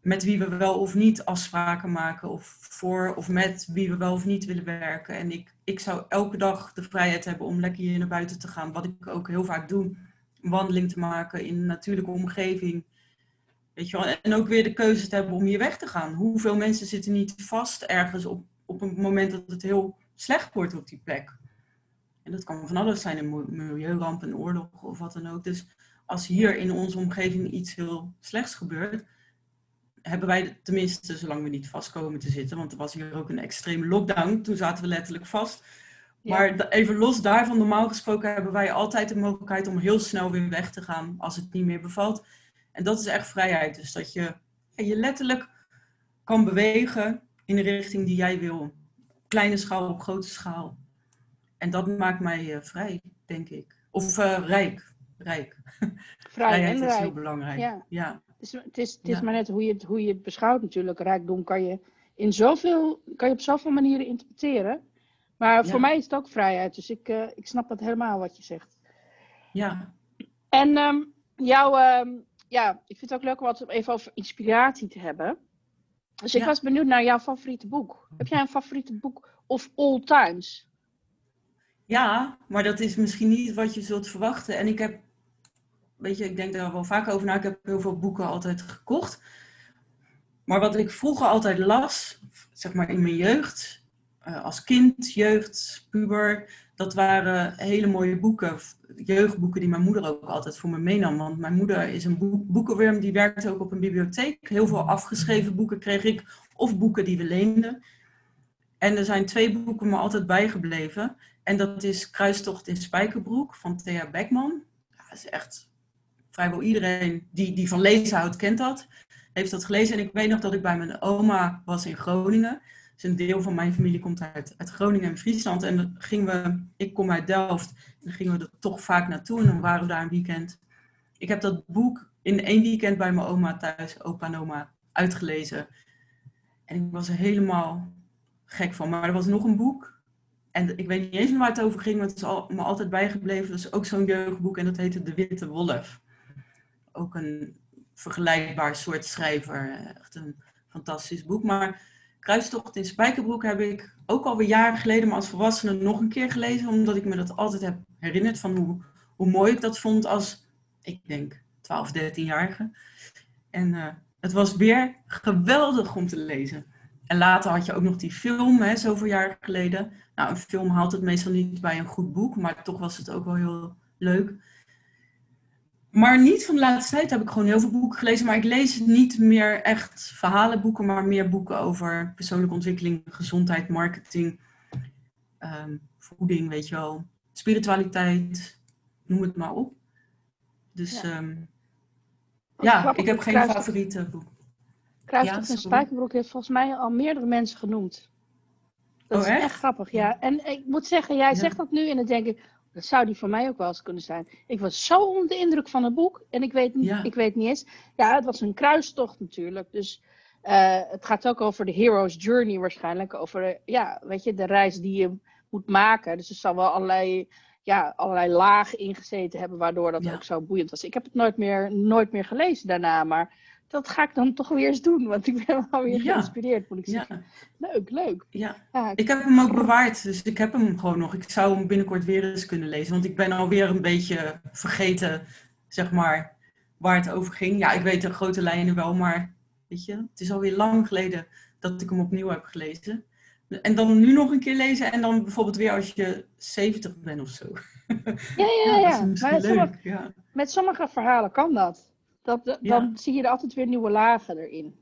Met wie we wel of niet afspraken maken. Of voor of met wie we wel of niet willen werken. En ik, ik zou elke dag de vrijheid hebben om lekker hier naar buiten te gaan. Wat ik ook heel vaak doe. Een wandeling te maken in een natuurlijke omgeving. Weet je wel? En ook weer de keuze te hebben om hier weg te gaan. Hoeveel mensen zitten niet vast ergens op, op een moment dat het heel slecht wordt op die plek. En dat kan van alles zijn, een milieuramp, een oorlog of wat dan ook. Dus als hier in onze omgeving iets heel slechts gebeurt, hebben wij tenminste, zolang we niet vast komen te zitten, want er was hier ook een extreme lockdown, toen zaten we letterlijk vast. Maar even los daarvan, normaal gesproken hebben wij altijd de mogelijkheid om heel snel weer weg te gaan als het niet meer bevalt. En dat is echt vrijheid. Dus dat je je letterlijk kan bewegen in de richting die jij wil. Kleine schaal op grote schaal. En dat maakt mij uh, vrij, denk ik. Of uh, rijk. Rijk. Vrij Vrijheid en is rijk. heel belangrijk. Ja. Ja. Het is, het is, het is Ja. maar net hoe je, het, hoe je het beschouwt natuurlijk. Rijkdom kan je, in zoveel, kan je op zoveel manieren interpreteren. Maar Ja. voor mij is het ook vrijheid. Dus ik, eh, ik snap het helemaal wat je zegt. ja. En ehm, jouw, ehm, ja, ik vind het ook leuk om het even over inspiratie te hebben. Dus ik Ja. was benieuwd naar jouw favoriete boek. Heb jij een favoriete boek of all times? Ja, maar dat is misschien niet wat je zult verwachten. En ik heb, weet je, ik denk daar wel vaak over na. Ik heb heel veel boeken altijd gekocht. Maar wat ik vroeger altijd las, zeg maar in mijn jeugd, eh, als kind, jeugd, puber, dat waren hele mooie boeken. Jeugdboeken die mijn moeder ook altijd voor me meenam. Want mijn moeder is een boek, boekenworm, die werkte ook op een bibliotheek. Heel veel afgeschreven boeken kreeg ik, of boeken die we leenden. En er zijn twee boeken me altijd bijgebleven. En dat is Kruistocht in Spijkerbroek van Thea Beckman. Dat is echt vrijwel iedereen die, die van lezen houdt, kent dat. Heeft dat gelezen. En ik weet nog dat ik bij mijn oma was in Groningen. Dus een deel van mijn familie komt uit, uit Groningen en Friesland. En dan gingen we, ik kom uit Delft. En dan gingen we er toch vaak naartoe. En dan waren we daar een weekend. Ik heb dat boek in één weekend bij mijn oma thuis, opa en oma, uitgelezen. En ik was er helemaal gek van. Maar er was nog een boek. En ik weet niet eens waar het over ging, maar het is al, me altijd bijgebleven. Dat is ook zo'n jeugdboek en dat heette De Witte Wolf. Ook een vergelijkbaar soort schrijver. Echt een fantastisch boek. Maar Kruistocht in Spijkerbroek heb ik ook alweer jaren geleden, maar als volwassene nog een keer gelezen. Omdat ik me dat altijd heb herinnerd van hoe, hoe mooi ik dat vond als, ik denk, 12, 13-jarige. En uh, het was weer geweldig om te lezen. En later had je ook nog die film, hè, zoveel jaar geleden. Nou, een film haalt het meestal niet bij een goed boek, maar toch was het ook wel heel leuk. Maar niet van de laatste tijd heb ik gewoon heel veel boeken gelezen. Maar ik lees niet meer echt verhalenboeken, maar meer boeken over persoonlijke ontwikkeling, gezondheid, marketing, um, voeding, weet je wel, spiritualiteit, noem het maar op. Dus ja, um, ja ik heb geen Kruis, favoriete boek. Kruistocht ja, en Spijkerbroek heeft volgens mij al meerdere mensen genoemd. Dat oh, is echt? echt grappig, ja. En ik moet zeggen, jij Ja. zegt dat nu en dan denk ik, dat zou die van mij ook wel eens kunnen zijn. Ik was zo onder de indruk van het boek. En ik weet niet, Ja. ik weet niet eens. Ja, het was een kruistocht natuurlijk. Dus eh, het gaat ook over de hero's journey waarschijnlijk. Over eh, ja, weet je, de reis die je moet maken. Dus er zal wel allerlei, ja, allerlei lagen ingezeten hebben. Waardoor dat Ja. ook zo boeiend was. Ik heb het nooit meer, nooit meer gelezen daarna. Maar dat ga ik dan toch weer eens doen. Want ik ben wel weer Ja. geïnspireerd, moet ik Ja, zeggen. Leuk, leuk. ja. Ja, Ik heb hem ook bewaard, dus ik heb hem gewoon nog. Ik zou hem binnenkort weer eens kunnen lezen, want ik ben alweer een beetje vergeten, zeg maar, waar het over ging. Ja, ik weet de grote lijnen wel, maar weet je, het is alweer lang geleden dat ik hem opnieuw heb gelezen. En dan nu nog een keer lezen en dan bijvoorbeeld weer als je 70 bent of zo. ja, ja. ja. sommige-. Ja. met sommige verhalen kan dat. Dat, dat- Ja. Dan zie je er altijd weer nieuwe lagen erin.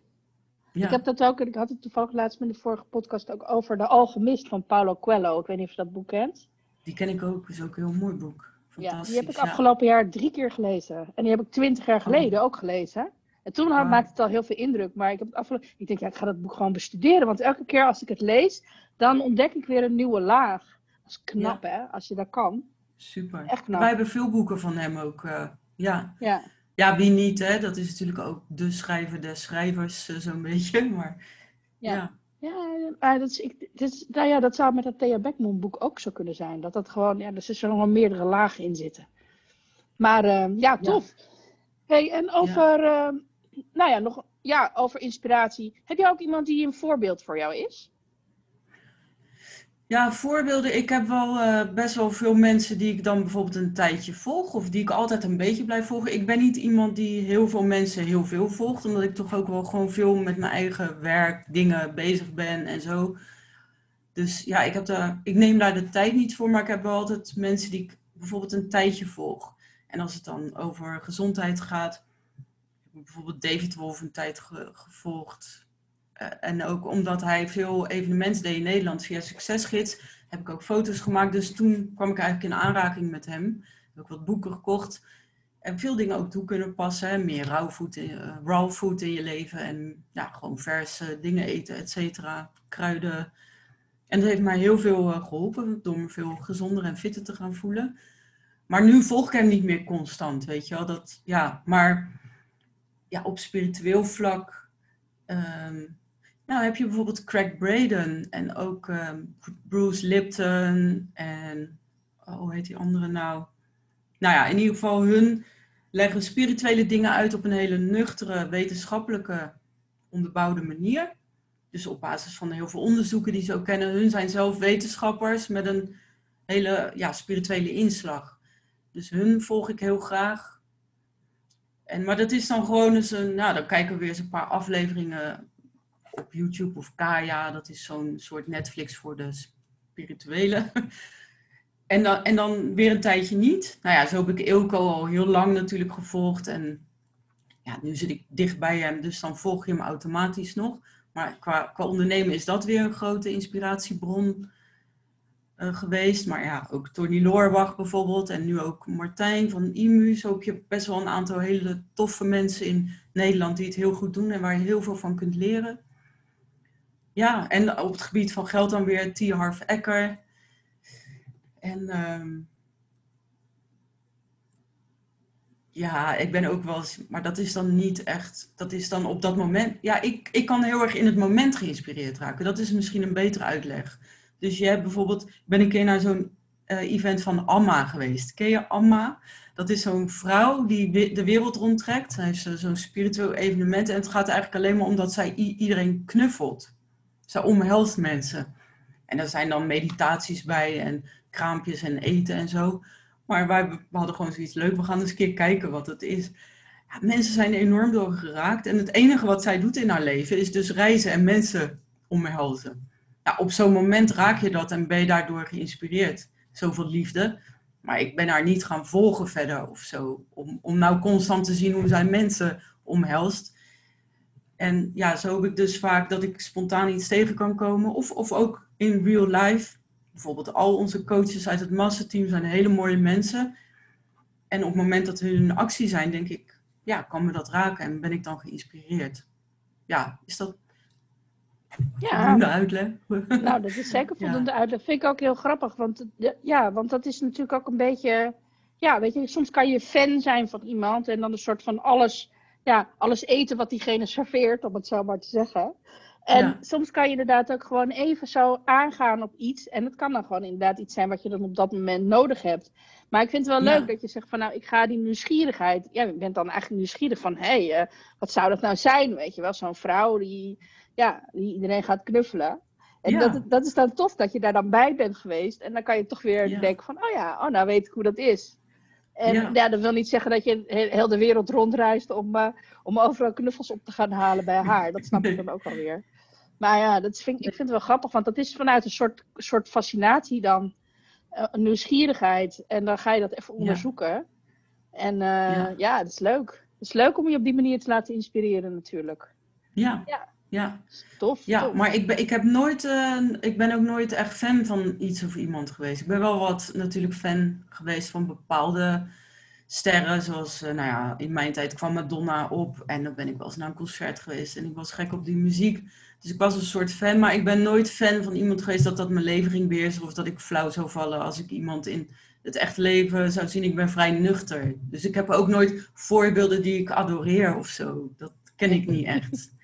Ja. Ik heb dat ook, ik had het toevallig laatst met de vorige podcast ook over De Alchemist van Paulo Coelho. Ik weet niet of je dat boek kent. Die ken ik ook, is ook een heel mooi boek. Ja, Fantastisch. die heb ik afgelopen jaar drie keer gelezen. En die heb ik twintig jaar geleden ook gelezen. En toen had, Wauw. maakte het al heel veel indruk. Maar ik heb het afgelopen... Ik denk, ja, ik ga dat boek gewoon bestuderen. Want elke keer als ik het lees, dan ontdek ik weer een nieuwe laag. Dat is knap, hè? Als je dat kan. Super. Echt knap. Wij hebben veel boeken van hem ook. eh, ja. Ja. Ja, wie niet, hè? Dat is natuurlijk ook de schrijver des schrijvers, eh, zo'n beetje. Maar Ja. ja. Ja, maar dat, is, ik, dat, is, nou ja, dat zou met dat Thea Beckman boek ook zo kunnen zijn. Dat dat gewoon, ja, er zullen nog wel meerdere lagen in zitten. Maar eh, ja, tof. Hey, en over, eh, nou ja, nog, ja, over inspiratie. Heb je ook iemand die een voorbeeld voor jou is? Ja, voorbeelden. Ik heb wel eh, best wel veel mensen die ik dan bijvoorbeeld een tijdje volg. Of die ik altijd een beetje blijf volgen. Ik ben niet iemand die heel veel mensen heel veel volgt. Omdat ik toch ook wel gewoon veel met mijn eigen werk, dingen bezig ben en zo. Dus ja, ik, heb daar, ik neem daar de tijd niet voor. Maar ik heb wel altijd mensen die ik bijvoorbeeld een tijdje volg. En als het dan over gezondheid gaat. Heb bijvoorbeeld David Wolf een tijd ge- gevolgd. Eh, en ook omdat hij veel evenementen deed in Nederland via Succesgids, heb ik ook foto's gemaakt. Dus toen kwam ik eigenlijk in aanraking met hem. Heb ik wat boeken gekocht. en veel dingen ook toe kunnen passen. Hè? Meer raw food, in, uh, raw food in je leven. En ja, gewoon verse dingen eten, et cetera. Kruiden. En dat heeft mij heel veel uh, geholpen. Door me veel gezonder en fitter te gaan voelen. Maar nu volg ik hem niet meer constant, weet je wel. Dat, ja, maar ja, op spiritueel vlak... Um, nou, heb je bijvoorbeeld Craig Braden en ook um, Bruce Lipton en... Oh, hoe heet die andere nou? Nou ja, in ieder geval hun leggen spirituele dingen uit op een hele nuchtere, wetenschappelijke, onderbouwde manier. Dus op basis van heel veel onderzoeken die ze ook kennen. Hun zijn zelf wetenschappers met een hele ja, spirituele inslag. Dus hun volg ik heel graag. En, maar dat is dan gewoon eens een, nou dan kijken we weer eens een paar afleveringen op YouTube of Kaya. Dat is zo'n soort Netflix voor de spirituele. En dan, en dan weer een tijdje niet. Nou ja, zo heb ik Ilko al heel lang natuurlijk gevolgd. En ja, nu zit ik dicht bij hem, dus dan volg je hem automatisch nog. Maar qua, qua ondernemen is dat weer een grote inspiratiebron uh, geweest. Maar ja, ook Tony Loorbach bijvoorbeeld. En nu ook Martijn van IMU. Zo heb je best wel een aantal hele toffe mensen in Nederland die het heel goed doen. En waar je heel veel van kunt leren. Ja, en op het gebied van geld dan weer T. Harv Ecker. En um, ja, ik ben ook wel eens, maar dat is dan niet echt, dat is dan op dat moment, ja, ik, ik kan heel erg in het moment geïnspireerd raken. Dat is misschien een betere uitleg. Dus je hebt bijvoorbeeld, ik ben een keer naar zo'n uh, event van Amma geweest. Ken je Amma? Dat is zo'n vrouw die de wereld rondtrekt. Zij heeft zo'n spiritueel evenement en het gaat eigenlijk alleen maar om dat zij iedereen knuffelt. Zij omhelst mensen. En er zijn dan meditaties bij en kraampjes en eten en zo. Maar wij we hadden gewoon zoiets leuk. We gaan eens een keer kijken wat het is. Ja, mensen zijn enorm door geraakt. En het enige wat zij doet in haar leven is dus reizen en mensen omhelzen. Ja, op zo'n moment raak je dat en ben je daardoor geïnspireerd. Zoveel liefde. Maar ik ben haar niet gaan volgen verder of zo. Om, om nou constant te zien hoe zij mensen omhelst. En ja, zo heb ik dus vaak dat ik spontaan iets tegen kan komen. Of, of ook in real life bijvoorbeeld al onze coaches uit het masterteam zijn hele mooie mensen. En op het moment dat hun in actie zijn, denk ik, ja, kan me dat raken en ben ik dan geïnspireerd. Ja, is dat ja. voldoende uitleg? Nou, dat is zeker voldoende ja. uitleg. Vind ik ook heel grappig, want, ja, want dat is natuurlijk ook een beetje, ja, weet je, soms kan je fan zijn van iemand en dan een soort van alles, ja, alles eten wat diegene serveert, om het zo maar te zeggen. En soms kan je inderdaad ook gewoon even zo aangaan op iets. En het kan dan gewoon inderdaad iets zijn wat je dan op dat moment nodig hebt. Maar ik vind het wel leuk dat je zegt van nou, ik ga die nieuwsgierigheid. Ja, je bent dan eigenlijk nieuwsgierig van hé, hey, uh, wat zou dat nou zijn? Weet je wel, zo'n vrouw die, ja, die iedereen gaat knuffelen. En ja. dat, dat is dan tof dat je daar dan bij bent geweest. En dan kan je toch weer denken van, oh ja, oh, nou weet ik hoe dat is. En ja. ja. dat wil niet zeggen dat je heel de wereld rondreist om, uh, om overal knuffels op te gaan halen bij haar. Dat snap ik dan ook alweer. Maar ja, dat vind, ik vind het wel grappig, want dat is vanuit een soort, soort fascinatie dan, uh, een nieuwsgierigheid. En dan ga je dat even onderzoeken. Ja. En uh, ja. ja, dat is leuk. Het is leuk om je op die manier te laten inspireren natuurlijk. Ja, ja. Ja. Tof, ja, tof. maar ik ben, ik, heb nooit, uh, ik ben ook nooit echt fan van iets of iemand geweest. Ik ben wel wat natuurlijk fan geweest van bepaalde sterren. Zoals, nou ja, in mijn tijd kwam Madonna op. En dan ben ik wel eens naar een concert geweest. En ik was gek op die muziek. Dus ik was een soort fan, maar ik ben nooit fan van iemand geweest dat dat mijn leven ging beheersen of dat ik flauw zou vallen als ik iemand in het echt leven zou zien. Ik ben vrij nuchter. Dus ik heb ook nooit voorbeelden die ik adoreer of zo. Dat ken ik niet echt.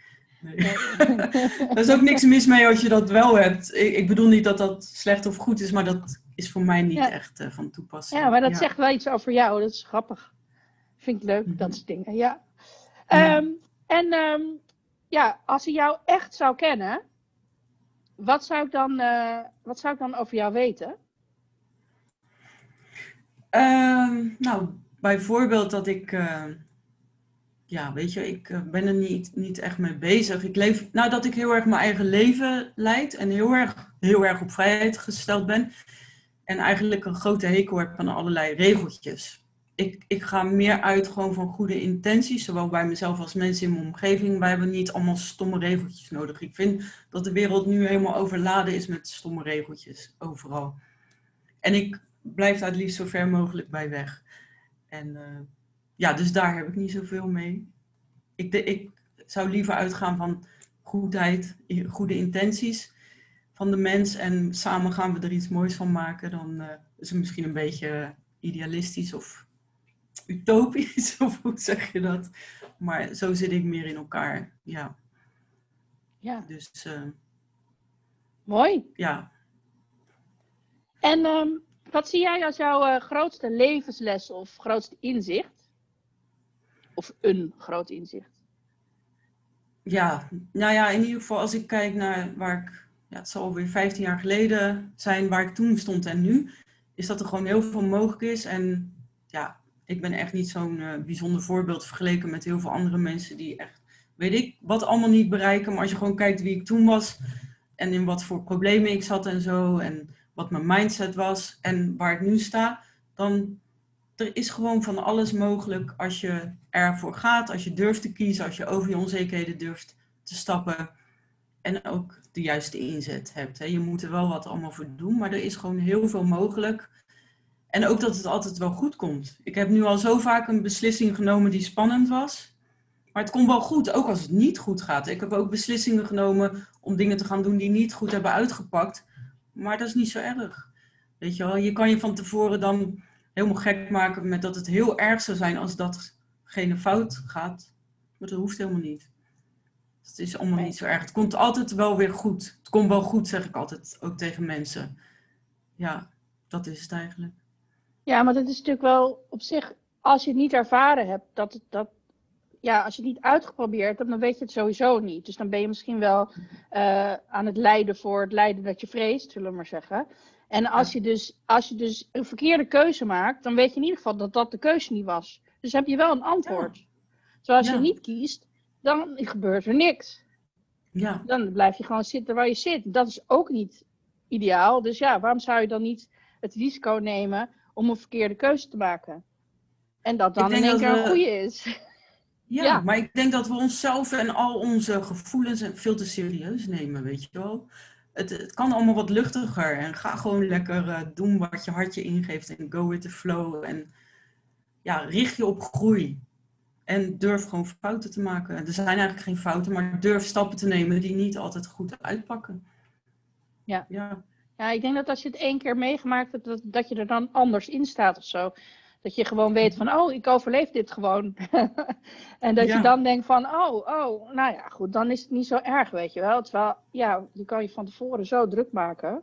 Nee. er is ook niks mis mee als je dat wel hebt. Ik, ik, bedoel niet dat dat slecht of goed is, maar dat is voor mij niet ja. echt uh, van toepassing. Ja, maar dat ja. zegt wel iets over jou. Dat is grappig. Vind ik leuk, mm -hmm. dat soort dingen. Ja. Um, en um, ja, als ik jou echt zou kennen, wat zou ik dan, uh, wat zou ik dan over jou weten? Uh, nou, bijvoorbeeld dat ik, uh, ja, weet je, ik eh, ben er niet, niet echt mee bezig. Ik leef, nou, dat ik heel erg mijn eigen leven leid en heel erg, heel erg op vrijheid gesteld ben. En eigenlijk een grote hekel heb aan allerlei regeltjes ik, ik ga meer uit gewoon van goede intenties, zowel bij mezelf als mensen in mijn omgeving. Wij hebben niet allemaal stomme regeltjes nodig. Ik vind dat de wereld nu helemaal overladen is met stomme regeltjes, overal. En ik blijf daar het liefst zo ver mogelijk bij weg. En uh, ja, dus daar heb ik niet zoveel mee. Ik, de, ik zou liever uitgaan van goedheid, goede intenties van de mens en samen gaan we er iets moois van maken. Dan uh, is het misschien een beetje idealistisch of utopisch, of hoe zeg je dat? Maar zo zit ik meer in elkaar, ja. Ja. Dus... Uh, Mooi. Ja. En um, wat zie jij als jouw uh, grootste levensles of grootste inzicht? Of een groot inzicht? Ja, nou ja, in ieder geval als ik kijk naar waar ik, ja, het zal alweer 15 jaar geleden zijn, waar ik toen stond en nu, is dat er gewoon heel veel mogelijk is. En ja, ik ben echt niet zo'n uh, bijzonder voorbeeld vergeleken met heel veel andere mensen die echt, weet ik, wat allemaal niet bereiken. Maar als je gewoon kijkt wie ik toen was en in wat voor problemen ik zat en zo, en wat mijn mindset was en waar ik nu sta, dan er is gewoon van alles mogelijk als je ervoor gaat, als je durft te kiezen, als je over je onzekerheden durft te stappen en ook de juiste inzet hebt. Je moet er wel wat allemaal voor doen, maar er is gewoon heel veel mogelijk. En ook dat het altijd wel goed komt. Ik heb nu al zo vaak een beslissing genomen die spannend was. Maar het komt wel goed, ook als het niet goed gaat. Ik heb ook beslissingen genomen om dingen te gaan doen die niet goed hebben uitgepakt. Maar dat is niet zo erg. Weet je wel, je kan je van tevoren dan helemaal gek maken met dat het heel erg zou zijn als datgene fout gaat. Maar dat hoeft helemaal niet. Het is allemaal niet zo erg. Het komt altijd wel weer goed. Het komt wel goed, zeg ik altijd ook tegen mensen. Ja, dat is het eigenlijk. Ja, maar dat is natuurlijk wel op zich, als je het niet ervaren hebt, dat, dat, ja, als je het niet uitgeprobeerd hebt, dan weet je het sowieso niet. Dus dan ben je misschien wel uh, aan het lijden voor het lijden dat je vreest, zullen we maar zeggen. En als, je dus, als je dus een verkeerde keuze maakt, dan weet je in ieder geval dat dat de keuze niet was. Dus heb je wel een antwoord. Ja. Zoals je niet kiest, dan gebeurt er niks. Ja. Dan blijf je gewoon zitten waar je zit. Dat is ook niet ideaal. Dus ja, waarom zou je dan niet het risico nemen om een verkeerde keuze te maken? En dat dan in één keer een goede is. Ja, ja, maar ik denk dat we onszelf en al onze gevoelens veel te serieus nemen, weet je wel. Het, het kan allemaal wat luchtiger en ga gewoon lekker uh, doen wat je hartje ingeeft en go with the flow. En ja, richt je op groei. En durf gewoon fouten te maken. Er zijn eigenlijk geen fouten, maar durf stappen te nemen die niet altijd goed uitpakken. Ja. Ja, ja ik denk dat als je het één keer meegemaakt hebt, dat, dat je er dan anders in staat of zo. Dat je gewoon weet van, oh, ik overleef dit gewoon. en dat je dan denkt van, oh, oh, nou ja, goed, dan is het niet zo erg, weet je wel. Terwijl, ja, je kan je van tevoren zo druk maken.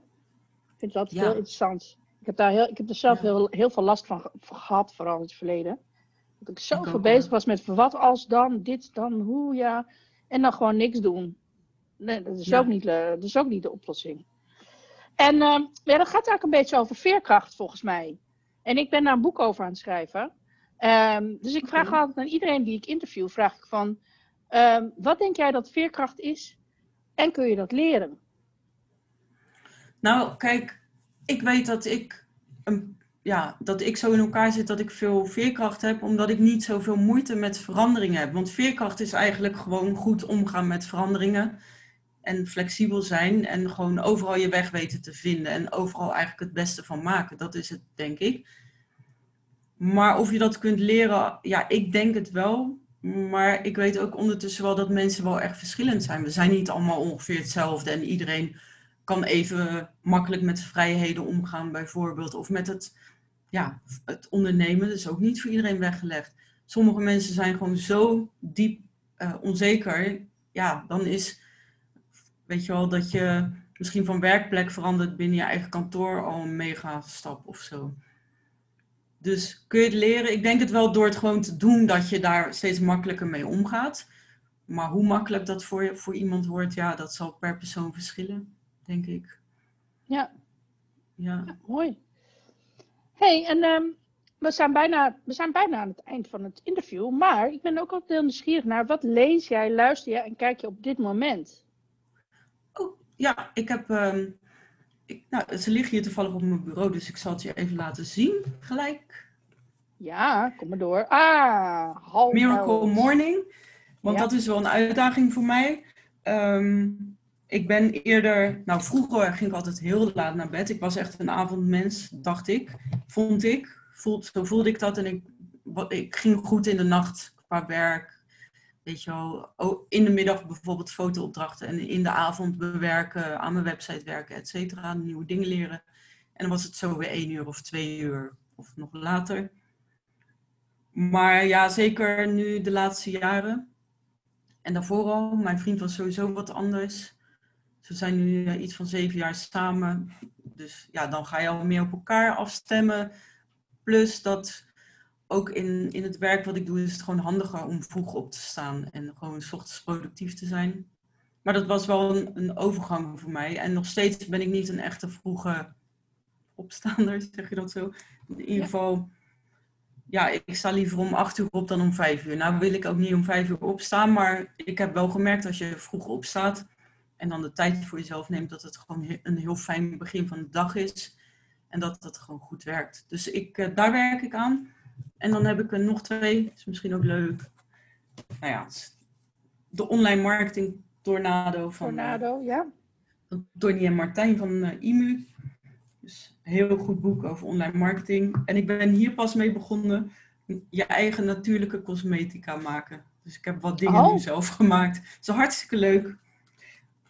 Ik vind dat heel interessant. Ik heb, daar heel, ik heb er zelf heel, heel veel last van, gehad, vooral in het verleden. Dat ik zo veel bezig was met wat als dan, dit dan, hoe, ja. En dan gewoon niks doen. Nee, dat is, ook, niet, dat is ook niet de oplossing. En uh, ja, dat gaat eigenlijk een beetje over veerkracht, volgens mij. En ik ben daar een boek over aan het schrijven. Um, dus ik vraag altijd aan iedereen die ik interview, vraag ik van, um, wat denk jij dat veerkracht is? En kun je dat leren? Nou, kijk, ik weet dat ik, ja, dat ik zo in elkaar zit dat ik veel veerkracht heb, omdat ik niet zoveel moeite met veranderingen heb. Want veerkracht is eigenlijk gewoon goed omgaan met veranderingen. En flexibel zijn en gewoon overal je weg weten te vinden. En overal eigenlijk het beste van maken. Dat is het, denk ik. Maar of je dat kunt leren, ja, ik denk het wel. Maar ik weet ook ondertussen wel dat mensen wel echt verschillend zijn. We zijn niet allemaal ongeveer hetzelfde. En iedereen kan even makkelijk met vrijheden omgaan, bijvoorbeeld. Of met het, ja, het ondernemen. Dat is ook niet voor iedereen weggelegd. Sommige mensen zijn gewoon zo diep uh, onzeker. Ja, dan is Weet je wel, dat je misschien van werkplek verandert binnen je eigen kantoor al een mega stap of zo. Dus kun je het leren? Ik denk het wel door het gewoon te doen dat je daar steeds makkelijker mee omgaat. Maar hoe makkelijk dat voor, voor iemand wordt, ja, dat zal per persoon verschillen, denk ik. Ja. Ja, ja mooi. hey, en um, we, zijn bijna, we zijn bijna aan het eind van het interview. Maar ik ben ook altijd heel nieuwsgierig naar wat lees jij, luister jij en kijk je op dit moment? Ja, ik heb. Ehm, ik, nou, ze liggen hier toevallig op mijn bureau, dus ik zal het je even laten zien gelijk. Ja, kom maar door. Ah, half Miracle Morning. Want dat is wel een uitdaging voor mij. Ehm, ik ben eerder, nou vroeger ging ik altijd heel laat naar bed. Ik was echt een avondmens, dacht ik, vond ik. Voelt, zo voelde ik dat en ik ik ging goed in de nacht qua werk. Weet je wel, in de middag bijvoorbeeld fotoopdrachten en in de avond bewerken, aan mijn website werken, et cetera. Nieuwe dingen leren. En dan was het zo weer één uur of twee uur of nog later. Maar ja, zeker nu de laatste jaren. En daarvoor al, mijn vriend was sowieso wat anders. Ze zijn nu eh, iets van zeven jaar samen. Dus ja, dan ga je al meer op elkaar afstemmen. Plus dat ook in, in het werk wat ik doe, is het gewoon handiger om vroeg op te staan en gewoon s ochtends productief te zijn. Maar dat was wel een, een overgang voor mij. En nog steeds ben ik niet een echte vroege opstaander, zeg je dat zo? In ieder geval, ja, ik sta liever om acht uur op dan om vijf uur. Nou wil ik ook niet om vijf uur opstaan, maar ik heb wel gemerkt als je vroeg opstaat en dan de tijd voor jezelf neemt, dat het gewoon een heel fijn begin van de dag is. En dat het gewoon goed werkt. Dus ik, eh, daar werk ik aan. En dan heb ik er nog twee, is misschien ook leuk. Nou ja, de online marketing Tornado van, Tornado, uh, ja. van Tony en Martijn van uh, IMU. Dus een heel goed boek over online marketing. En ik ben hier pas mee begonnen, je eigen natuurlijke cosmetica maken. Dus ik heb wat dingen oh. nu zelf gemaakt. Het is hartstikke leuk.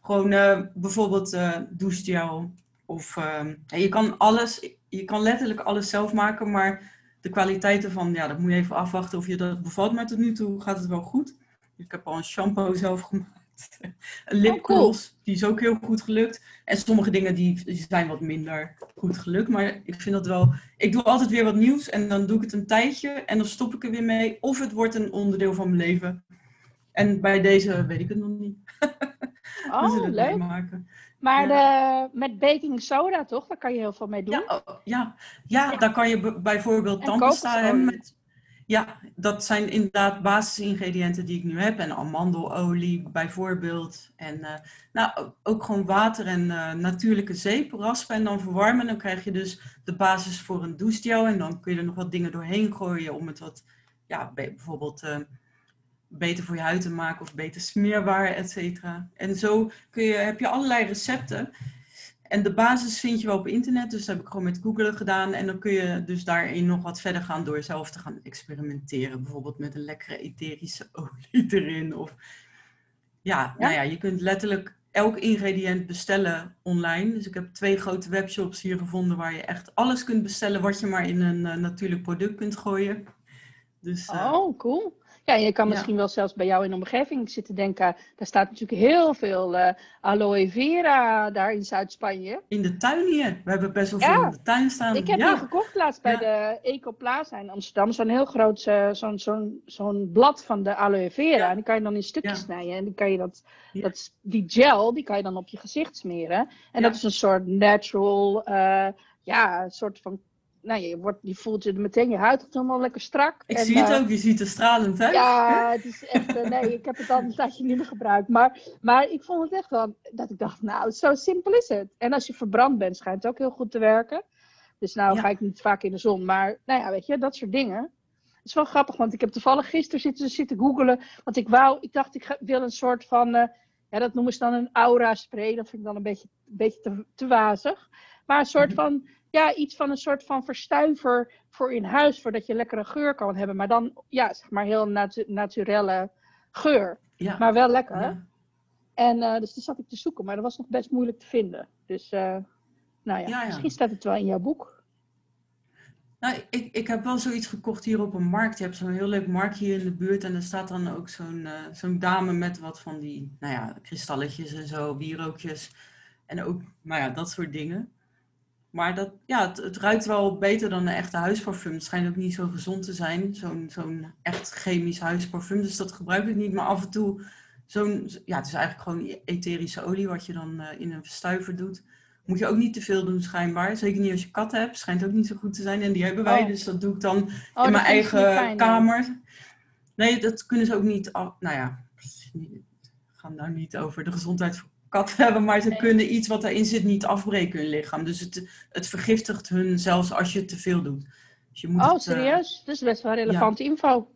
Gewoon uh, bijvoorbeeld uh, douchegel. Of uh, je kan alles, je kan letterlijk alles zelf maken, maar de kwaliteiten van, ja, dat moet je even afwachten of je dat bevalt. Maar tot nu toe gaat het wel goed. Ik heb al een shampoo zelf gemaakt. Een lipgloss, oh, cool. die is ook heel goed gelukt. En sommige dingen die, die, zijn wat minder goed gelukt. Maar ik vind dat wel... Ik doe altijd weer wat nieuws en dan doe ik het een tijdje en dan stop ik er weer mee. Of het wordt een onderdeel van mijn leven. En bij deze weet ik het nog niet. Oh, leuk. Maken. Maar ja. de, met baking soda toch? Daar kan je heel veel mee doen. Ja, oh, ja. ja, ja. daar kan je bijvoorbeeld tandpasta hebben. Met, ja, dat zijn inderdaad basisingrediënten die ik nu heb. En amandelolie bijvoorbeeld. En uh, nou, ook gewoon water en uh, natuurlijke zeep raspen en dan verwarmen. Dan krijg je dus de basis voor een douchegel. En dan kun je er nog wat dingen doorheen gooien om het wat, ja, bijvoorbeeld... Uh, beter voor je huid te maken of beter smeerbaar, et cetera. En zo kun je, heb je allerlei recepten. En de basis vind je wel op internet, dus dat heb ik gewoon met Google gedaan. En dan kun je dus daarin nog wat verder gaan door zelf te gaan experimenteren. Bijvoorbeeld met een lekkere etherische olie erin. Of ja, nou ja, je kunt letterlijk elk ingrediënt bestellen online. Dus ik heb twee grote webshops hier gevonden waar je echt alles kunt bestellen wat je maar in een uh, natuurlijk product kunt gooien. Dus, uh, oh, cool. Ja, je kan misschien ja. wel zelfs bij jou in de omgeving zitten denken. Daar staat natuurlijk heel veel uh, aloe vera daar in Zuid-Spanje. In de tuin hier. We hebben best wel ja. veel in de tuin staan. Ik heb ja. die gekocht laatst bij de Ecoplaza in Amsterdam. Zo'n heel groot uh, zo'n zo'n zo'n blad van de aloe vera. En die kan je dan in stukjes snijden. En dan kan je dat, dat, die gel, die kan je dan op je gezicht smeren. En dat is een soort natural, uh, ja, een soort van nou, je, wordt, je voelt je meteen, je huid wordt helemaal lekker strak. Ik en, zie het uh, ook, je ziet er stralend uit. Ja, het is echt, uh, nee, ik heb het al een tijdje niet meer gebruikt. Maar, maar ik vond het echt wel, dat ik dacht, nou, zo simpel is het. En als je verbrand bent, schijnt het ook heel goed te werken. Dus nou ja. ga ik niet vaak in de zon, maar nou ja, weet je, dat soort dingen. Het is wel grappig, want ik heb toevallig gisteren zitten, zitten googelen. Want ik wou, ik dacht, ik wil een soort van, uh, ja, dat noemen ze dan een aura spray. Dat vind ik dan een beetje, een beetje te, te wazig. Maar een soort van ja, iets van een soort van verstuiver voor in huis, voordat je lekkere geur kan hebben. Maar dan, ja, zeg maar heel natu naturelle geur. Ja. Maar wel lekker. Ja. En uh, dus toen zat ik te zoeken, maar dat was nog best moeilijk te vinden. Dus, uh, nou ja, ja, misschien staat het wel in jouw boek. Nou, ik, ik heb wel zoiets gekocht hier op een markt. Je hebt zo'n heel leuk markt hier in de buurt. En er staat dan ook zo'n uh, zo'n dame met wat van die, nou ja, kristalletjes en zo, wierookjes. En ook, nou ja, dat soort dingen. Maar dat, ja, het, het, ruikt wel beter dan een echte huisparfum. Het schijnt ook niet zo gezond te zijn, zo'n zo'n echt chemisch huisparfum. Dus dat gebruik ik niet. Maar af en toe, zo'n, ja, het is eigenlijk gewoon etherische olie wat je dan uh, in een verstuiver doet. Moet je ook niet te veel doen, schijnbaar. Zeker niet als je kat hebt. Schijnt ook niet zo goed te zijn. En die hebben wij, oh. dus dat doe ik dan oh, in mijn eigen fijn, kamer. Nee, dat kunnen ze ook niet. Af, nou ja, we gaan nou niet over de gezondheid van kat hebben, maar ze nee. kunnen iets wat erin zit niet afbreken in hun lichaam. Dus het, het vergiftigt hun zelfs als je te veel doet. Dus je moet oh, het, serieus? Uh, dat is best wel relevante ja. info.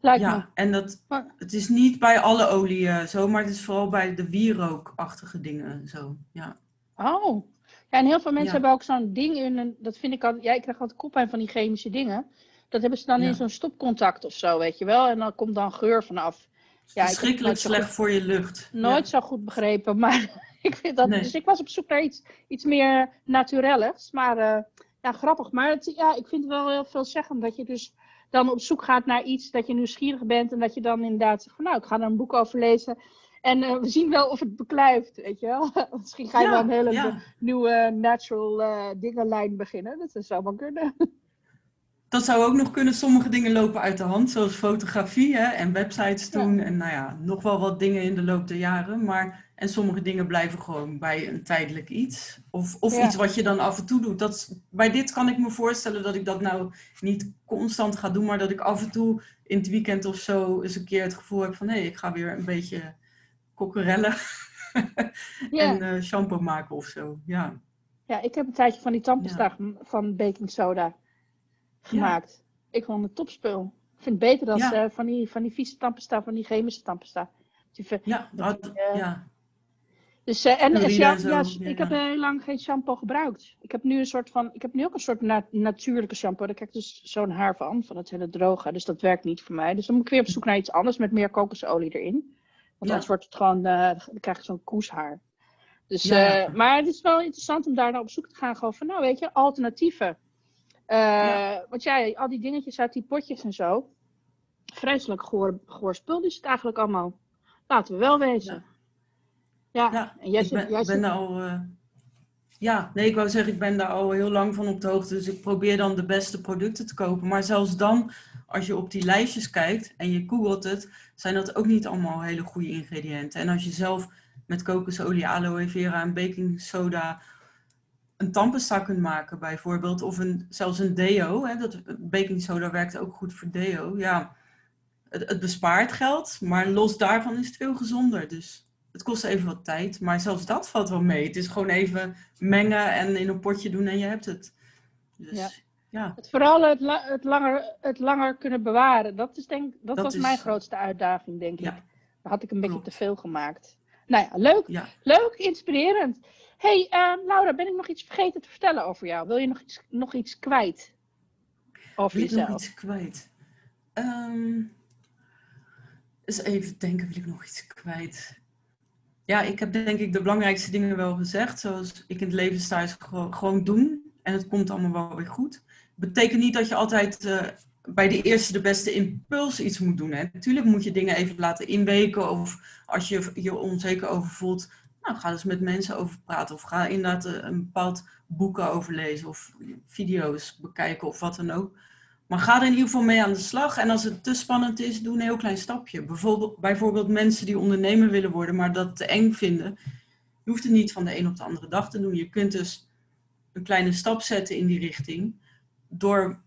Lijkt ja, me. en dat, het is niet bij alle oliën zo, maar het is vooral bij de wierookachtige dingen zo. Ja. Oh, ja, en heel veel mensen ja. hebben ook zo'n ding in, een, dat vind ik al, ja, ik krijg altijd koppijn van die chemische dingen. Dat hebben ze dan in zo'n stopcontact of zo, weet je wel. En dan komt dan geur vanaf. Ja, Verschrikkelijk slecht voor je lucht. Nooit zo goed begrepen, maar ik vind dat. Dus ik was op zoek naar iets, iets meer naturelligs. Maar uh, ja, grappig. Maar het, ja, ik vind het wel heel veel zeggen dat je dus dan op zoek gaat naar iets dat je nieuwsgierig bent. En dat je dan inderdaad zegt van nou, ik ga er een boek over lezen. En uh, we zien wel of het beklijft, weet je wel. Misschien ga je ja, dan een hele nieuwe natural uh, dingenlijn beginnen. Dat zou wel kunnen. Dat zou ook nog kunnen. Sommige dingen lopen uit de hand, zoals fotografie hè, en websites doen. En nou ja, nog wel wat dingen in de loop der jaren. Maar, en sommige dingen blijven gewoon bij een tijdelijk iets. Of, of iets wat je dan af en toe doet. Dat, bij dit kan ik me voorstellen dat ik dat nou niet constant ga doen. Maar dat ik af en toe in het weekend of zo eens een keer het gevoel heb van... hé, hey, ik ga weer een beetje kokkerellen en uh, shampoo maken of zo. Ja. ja, ik heb een tijdje van die tandpasta van baking soda gemaakt. Ik vond het topspul. Ik vind het beter dan ja. uh, van, die, van die vieze tandpasta, van die chemische tandpasta. ja, dat, uh, ja. Dus, uh, en, en ja, ja, ik heb heel lang geen shampoo gebruikt. Ik heb nu een soort van, ik heb nu ook een soort na natuurlijke shampoo. Daar krijg ik dus zo'n haar van, van het hele droge. Dus dat werkt niet voor mij. Dus dan moet ik weer op zoek naar iets anders met meer kokosolie erin. Want anders wordt het gewoon, dan krijg je zo'n koeshaar. Dus, maar het is wel interessant om daar naar op zoek te gaan. Gewoon van, nou weet je, alternatieven. Uh, Want ja, al die dingetjes uit die potjes en zo. Vreselijk goor, goor spul is het eigenlijk allemaal. Laten we wel wezen. Ja, ja en jij ik ben, jij ben daar al... Uh, ja, nee, ik wou zeggen, ik ben daar al heel lang van op de hoogte. Dus ik probeer dan de beste producten te kopen. Maar zelfs dan, als je op die lijstjes kijkt en je googelt het, zijn dat ook niet allemaal hele goede ingrediënten. En als je zelf met kokosolie, aloe vera en baking soda een tandpasta kunt maken bijvoorbeeld. Of een, zelfs een deo. Hè, dat, baking soda werkt ook goed voor deo. Ja, het, het, bespaart geld, maar los daarvan is het veel gezonder. Dus het kost even wat tijd. Maar zelfs dat valt wel mee. Het is gewoon even mengen en in een potje doen en je hebt het. Dus, ja. ja. Het, vooral het, het, langer, het langer kunnen bewaren. Dat, is denk, dat, was mijn grootste uitdaging, denk ik. Daar had ik een beetje te veel gemaakt. Nou ja, leuk. Leuk, inspirerend hey, uh, Laura, ben ik nog iets vergeten te vertellen over jou? Wil je nog iets, nog iets kwijt? Over wil jezelf? nog iets kwijt? Um, eens even denken, wil ik nog iets kwijt? Ja, ik heb denk ik de belangrijkste dingen wel gezegd. Zoals ik in het leven sta, is gewoon, gewoon doen. En het komt allemaal wel weer goed. Betekent niet dat je altijd uh, bij de eerste de beste impuls iets moet doen. Hè. Natuurlijk moet je dingen even laten inweken. Of als je je onzeker over voelt, nou, ga eens met mensen over praten. Of ga inderdaad eh, een bepaald boeken overlezen. Of video's bekijken of wat dan ook. Maar ga er in ieder geval mee aan de slag. En als het te spannend is, doe een heel klein stapje. Bijvoorbeeld, bijvoorbeeld mensen die ondernemer willen worden, maar dat te eng vinden. Je hoeft het niet van de een op de andere dag te doen. Je kunt dus een kleine stap zetten in die richting. Door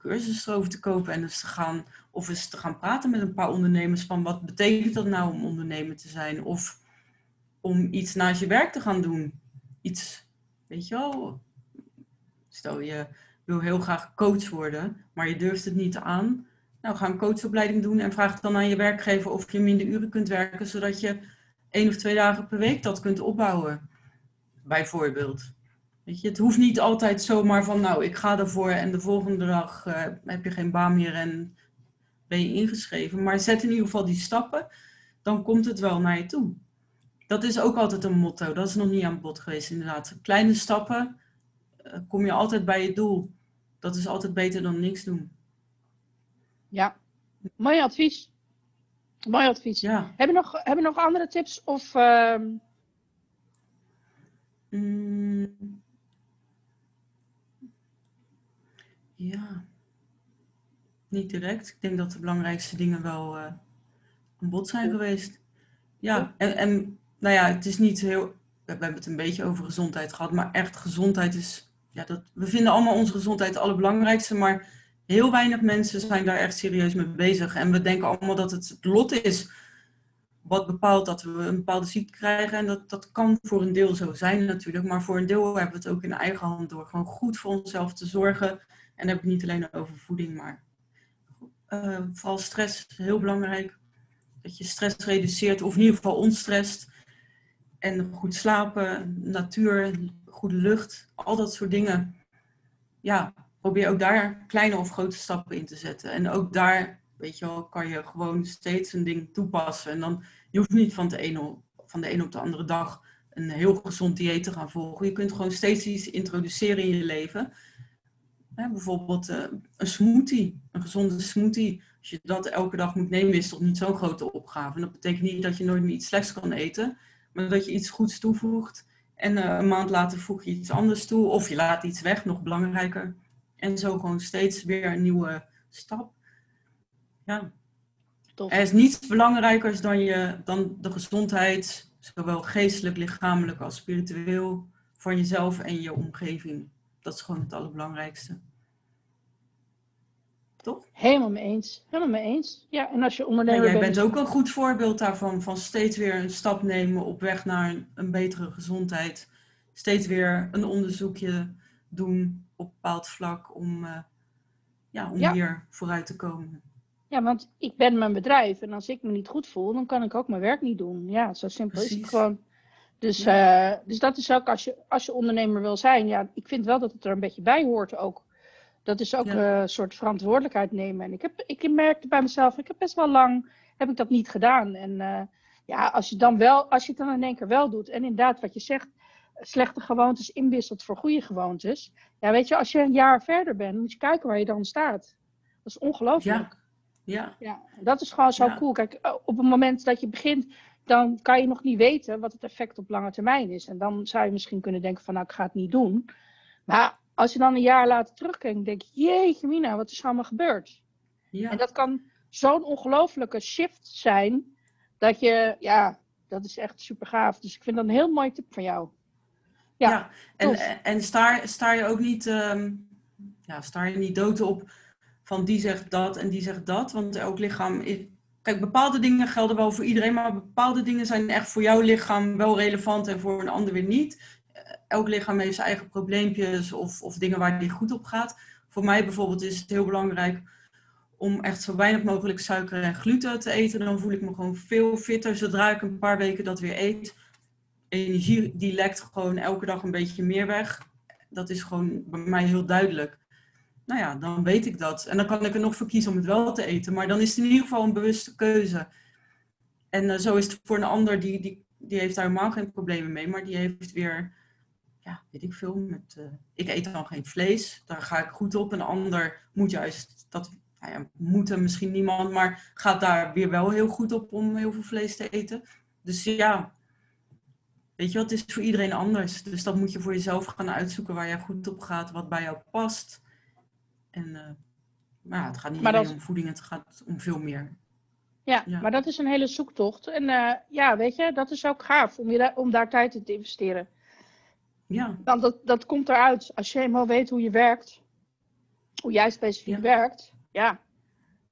cursus erover te kopen en dus te gaan, of eens te gaan praten met een paar ondernemers van wat betekent dat nou om ondernemer te zijn? Of om iets naast je werk te gaan doen. Iets, weet je wel, stel je wil heel graag coach worden, maar je durft het niet aan. Nou, ga een coachopleiding doen en vraag dan aan je werkgever of je minder uren kunt werken, zodat je één of twee dagen per week dat kunt opbouwen. Bijvoorbeeld. Weet je, het hoeft niet altijd zomaar van, nou, ik ga ervoor en de volgende dag uh, heb je geen baan meer en ben je ingeschreven. Maar zet in ieder geval die stappen, dan komt het wel naar je toe dat is ook altijd een motto. Dat is nog niet aan bod geweest, inderdaad. Kleine stappen, uh, kom je altijd bij je doel. Dat is altijd beter dan niks doen. Ja, mooi advies. Mooi advies. Ja. Hebben, we nog, hebben we nog andere tips? Of, uh... mm. Ja, niet direct. Ik denk dat de belangrijkste dingen wel uh, aan bod zijn geweest. Ja, en, en nou ja, het is niet heel. We hebben het een beetje over gezondheid gehad, maar echt gezondheid is. Ja, dat, we vinden allemaal onze gezondheid het allerbelangrijkste, maar heel weinig mensen zijn daar echt serieus mee bezig. En we denken allemaal dat het het lot is wat bepaalt dat we een bepaalde ziekte krijgen. En dat, dat kan voor een deel zo zijn natuurlijk, maar voor een deel hebben we het ook in eigen hand door gewoon goed voor onszelf te zorgen. En dan heb ik niet alleen over voeding, maar uh, vooral stress is heel belangrijk. Dat je stress reduceert, of in ieder geval ontstrest. En goed slapen, natuur, goede lucht, al dat soort dingen. Ja, probeer ook daar kleine of grote stappen in te zetten. En ook daar, weet je wel, kan je gewoon steeds een ding toepassen. En dan, je hoeft niet van de ene, van de ene op de andere dag een heel gezond dieet te gaan volgen. Je kunt gewoon steeds iets introduceren in je leven. Bijvoorbeeld uh, een smoothie, een gezonde smoothie. Als je dat elke dag moet nemen, is toch niet zo'n grote opgave. En dat betekent niet dat je nooit meer iets slechts kan eten, maar dat je iets goeds toevoegt. En uh, een maand later voeg je iets anders toe, of je laat iets weg, nog belangrijker. En zo gewoon steeds weer een nieuwe stap. Ja. Er is niets belangrijkers dan, je, dan de gezondheid, zowel geestelijk, lichamelijk als spiritueel, van jezelf en je omgeving. Dat is gewoon het allerbelangrijkste. Toch? Helemaal mee eens. Helemaal mee eens. Ja, en als je ondernemer jij bent... ook een goed voorbeeld daarvan. Van steeds weer een stap nemen op weg naar een, een betere gezondheid. Steeds weer een onderzoekje doen op een bepaald vlak om, uh, ja, om hier vooruit te komen. Ja, want ik ben mijn bedrijf en als ik me niet goed voel, dan kan ik ook mijn werk niet doen. Ja, zo simpel is het gewoon. Dus, uh, dus dat is ook als je, als je ondernemer wil zijn. Ja, ik vind wel dat het er een beetje bij hoort ook. Dat is ook een soort verantwoordelijkheid nemen. En ik, heb, ik merkte bij mezelf, ik heb best wel lang heb ik dat niet gedaan. En uh, ja, als je, dan wel, als je het dan in één keer wel doet. En inderdaad, wat je zegt, slechte gewoontes inwisselt voor goede gewoontes. Ja, weet je, als je een jaar verder bent, moet je kijken waar je dan staat. Dat is ongelooflijk. Ja. ja. Dat is gewoon zo cool. Kijk, eh, op het moment dat je begint, dan kan je nog niet weten wat het effect op lange termijn is. En dan zou je misschien kunnen denken van, nou, ik ga het niet doen. Maar als je dan een jaar later terugkijkt, denk je, jeetje mina, wat is er allemaal gebeurd? Ja. En dat kan zo'n ongelofelijke shift zijn, dat je, ja, dat is echt super gaaf. Dus ik vind dat een heel mooi tip van jou. Ja, en, en sta, sta je ook niet, um, ja, sta je niet dood op van die zegt dat en die zegt dat. Want elk lichaam. Is, kijk, bepaalde dingen gelden wel voor iedereen, maar bepaalde dingen zijn echt voor jouw lichaam wel relevant en voor een ander weer niet. Elk lichaam heeft zijn eigen probleempjes of, of dingen waar die goed op gaat. Voor mij bijvoorbeeld is het heel belangrijk om echt zo weinig mogelijk suiker en gluten te eten. Dan voel ik me gewoon veel fitter zodra ik een paar weken dat weer eet energie die lekt gewoon elke dag een beetje meer weg. Dat is gewoon bij mij heel duidelijk. Nou ja, dan weet ik dat. En dan kan ik er nog voor kiezen om het wel te eten. Maar dan is het in ieder geval een bewuste keuze. En eh, zo is het voor een ander, die, die, die heeft daar helemaal geen problemen mee. Maar die heeft weer, ja, weet ik veel. Met, uh, ik eet dan geen vlees. Daar ga ik goed op. Een ander moet juist, dat nou ja, moet er misschien niemand. Maar gaat daar weer wel heel goed op om heel veel vlees te eten. Dus ja, Weet je wat, het is voor iedereen anders. Dus dat moet je voor jezelf gaan uitzoeken waar jij goed op gaat, wat bij jou past. En uh, nou, het gaat niet alleen om voeding, het gaat om veel meer. Ja, maar dat is een hele zoektocht. En uh, ja, weet je, dat is ook gaaf om, je om daar tijd in te investeren. Ja. Want dat, dat komt eruit. Als je eenmaal weet hoe je werkt, hoe jij specifiek werkt, ja,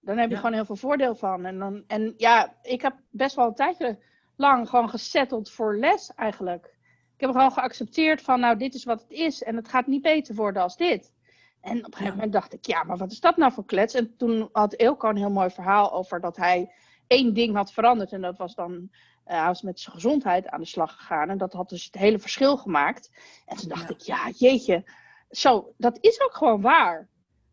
dan heb je gewoon heel veel voordeel van. En, dan, en ja, ik heb best wel een tijdje lang gewoon gesetteld voor les eigenlijk. Ik heb gewoon geaccepteerd van, nou, dit is wat het is en het gaat niet beter worden als dit. En op een gegeven moment dacht ik, ja, maar wat is dat nou voor klets? En toen had Eelco een heel mooi verhaal over dat hij één ding had veranderd. En dat was dan, uh, hij was met zijn gezondheid aan de slag gegaan. En dat had dus het hele verschil gemaakt. En toen dacht ik, ja, jeetje, zo, dat is ook gewoon waar.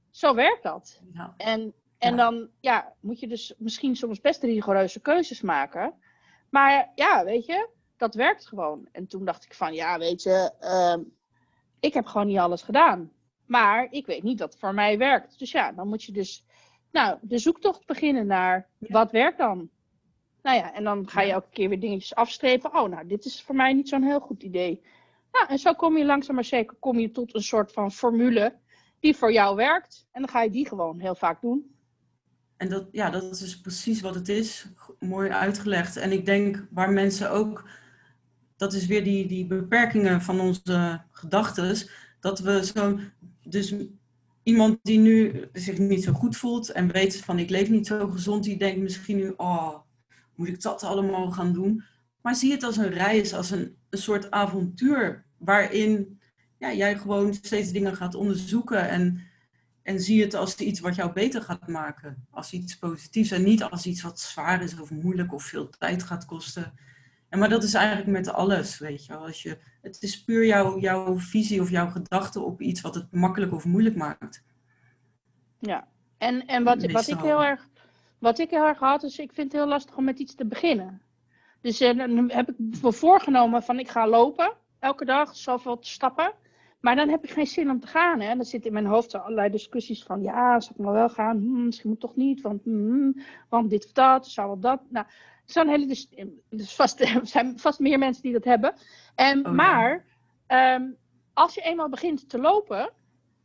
Zo werkt dat. Ja. En, en dan ja, moet je dus misschien soms best rigoureuze keuzes maken. Maar ja, weet je, dat werkt gewoon. En toen dacht ik van, ja, weet je, uh, ik heb gewoon niet alles gedaan. Maar ik weet niet dat het voor mij werkt. Dus ja, dan moet je dus, nou, de zoektocht beginnen naar wat werkt dan. Nou ja, en dan ga je elke keer weer dingetjes afstrepen. Oh, nou, dit is voor mij niet zo'n heel goed idee. Nou, en zo kom je langzaam maar zeker kom je tot een soort van formule die voor jou werkt. En dan ga je die gewoon heel vaak doen. En dat, ja, dat is dus precies wat het is. Mooi uitgelegd. En ik denk waar mensen ook, dat is weer die, die beperkingen van onze gedachten. Dat we zo, dus iemand die nu zich niet zo goed voelt en weet van ik leef niet zo gezond, die denkt misschien nu, oh, moet ik dat allemaal gaan doen? Maar zie het als een reis, als een, een soort avontuur waarin ja, jij gewoon steeds dingen gaat onderzoeken en en zie het als iets wat jou beter gaat maken. Als iets positiefs en niet als iets wat zwaar is of moeilijk of veel tijd gaat kosten. En maar dat is eigenlijk met alles, weet je. Als je het is puur jouw, jouw visie of jouw gedachte op iets wat het makkelijk of moeilijk maakt. Ja, en, en wat, wat, ik heel erg, wat ik heel erg had, is ik vind het heel lastig om met iets te beginnen. Dus uh, dan heb ik me voorgenomen van ik ga lopen, elke dag, zoveel stappen. Maar dan heb ik geen zin om te gaan. Hè? Dan zit in mijn hoofd allerlei discussies van ja, zal ik maar wel gaan? Hm, misschien moet toch niet, want, hm, want dit of dat, zou dat. Nou, zo'n hele. Dus, dus vast, er zijn vast meer mensen die dat hebben. En, oh, maar ehm, als je eenmaal begint te lopen,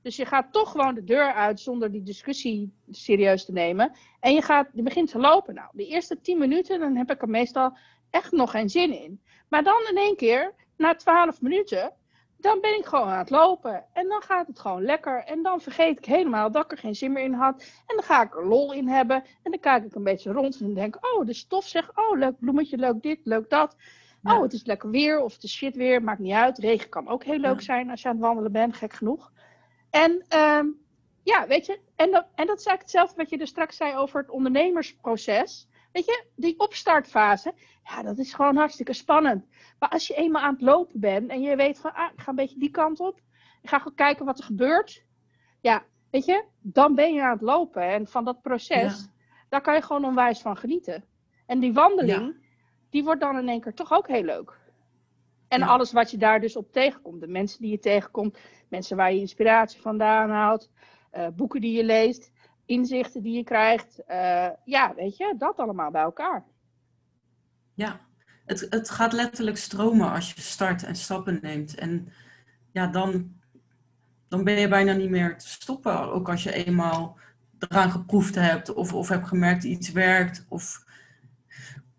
dus je gaat toch gewoon de deur uit zonder die discussie serieus te nemen. En je, gaat, je begint te lopen. Nou, de eerste tien minuten, dan heb ik er meestal echt nog geen zin in. Maar dan in één keer, na twaalf minuten, dan ben ik gewoon aan het lopen. En dan gaat het gewoon lekker. En dan vergeet ik helemaal dat ik er geen zin meer in had. En dan ga ik er lol in hebben. En dan kijk ik een beetje rond en denk, oh, de stof zegt, oh, leuk bloemetje, leuk dit, leuk dat. Oh, het is lekker weer of het is shit weer, maakt niet uit. Regen kan ook heel leuk zijn als je aan het wandelen bent, gek genoeg. En um, ja, weet je, en dat, en dat is eigenlijk hetzelfde wat je er straks zei over het ondernemersproces. Weet je, die opstartfase, ja, dat is gewoon hartstikke spannend. Maar als je eenmaal aan het lopen bent en je weet van, ah, ik ga een beetje die kant op. Ik ga gewoon kijken wat er gebeurt. Ja, weet je, dan ben je aan het lopen. En van dat proces, daar kan je gewoon onwijs van genieten. En die wandeling, die wordt dan in één keer toch ook heel leuk. En alles wat je daar dus op tegenkomt. De mensen die je tegenkomt, mensen waar je inspiratie vandaan haalt, uh, boeken die je leest, inzichten die je krijgt. Uh, ja, weet je, dat allemaal bij elkaar. Ja, het, het gaat letterlijk stromen als je start en stappen neemt. En ja, dan, dan ben je bijna niet meer te stoppen. Ook als je eenmaal eraan geproefd hebt of, of hebt gemerkt iets werkt. Of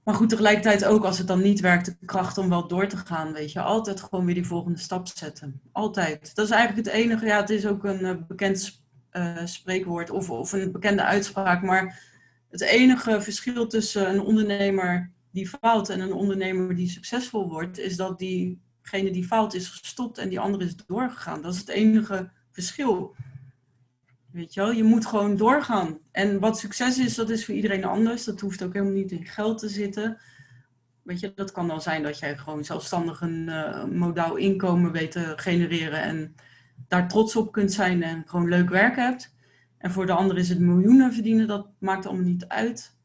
maar goed, tegelijkertijd ook als het dan niet werkt, de kracht om wel door te gaan, weet je. Altijd gewoon weer die volgende stap zetten. Altijd. Dat is eigenlijk het enige, ja, het is ook een uh, bekend uh, spreekwoord of, of een bekende uitspraak. Maar het enige verschil tussen een ondernemer die faalt en een ondernemer die succesvol wordt, is dat diegene die faalt is gestopt en die andere is doorgegaan. Dat is het enige verschil. Weet je wel, je moet gewoon doorgaan. En wat succes is, dat is voor iedereen anders. Dat hoeft ook helemaal niet in geld te zitten. Weet je, dat kan dan zijn dat jij gewoon zelfstandig een uh, modaal inkomen weet te genereren en daar trots op kunt zijn en gewoon leuk werk hebt. En voor de ander is het miljoenen verdienen, dat maakt allemaal niet uit.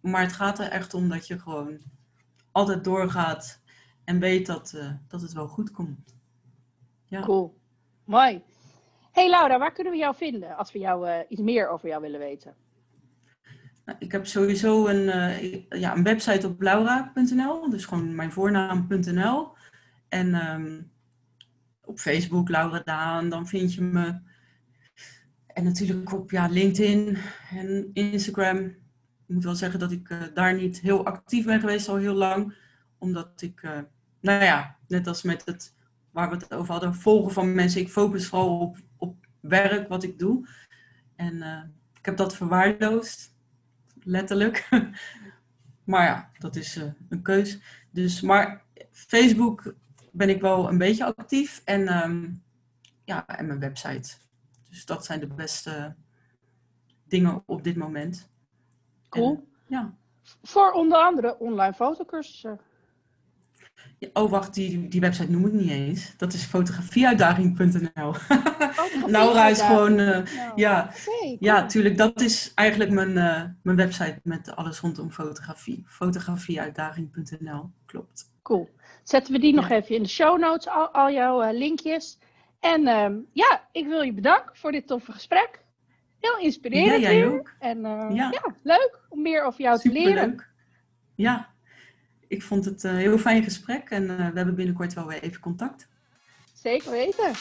Maar het gaat er echt om dat je gewoon altijd doorgaat en weet dat, uh, dat het wel goed komt. Ja. Cool. Mooi. Hey Laura, waar kunnen we jou vinden als we jou, uh, iets meer over jou willen weten? Nou, ik heb sowieso een, uh, ja, een website op laura.nl, dus gewoon mijn voornaam.nl. En um, op Facebook, Laura Daan, dan vind je me. En natuurlijk op ja, LinkedIn en Instagram. Ik moet wel zeggen dat ik uh, daar niet heel actief ben geweest al heel lang. Omdat ik, nou ja, net als met het waar we het over hadden, volgen van mensen. Ik focus vooral op werk wat ik doe. En uh, ik heb dat verwaarloosd, letterlijk. maar ja, dat is uh, een keus. Dus, maar Facebook ben ik wel een beetje actief en, um, ja, en mijn website. Dus dat zijn de beste dingen op dit moment. Cool. En, ja. Voor onder andere online fotocursussen. Oh, wacht, die, die website noem ik niet eens. Dat is fotografieuitdaging.nl. Laura is gewoon, uh, ja, ja, tuurlijk. Dat is eigenlijk mijn, uh, mijn website met alles rondom fotografie. Fotografieuitdaging.nl, klopt. Cool. Zetten we die nog even in de show notes, al, al jouw uh, linkjes. En ehm, ja, ik wil je bedanken voor dit toffe gesprek. Heel inspirerend ja, jij ook. En ja. ja. leuk om meer over jou te leren. Leuk. Ja, ik vond het een heel fijn gesprek en we hebben binnenkort wel weer even contact. Zeker weten.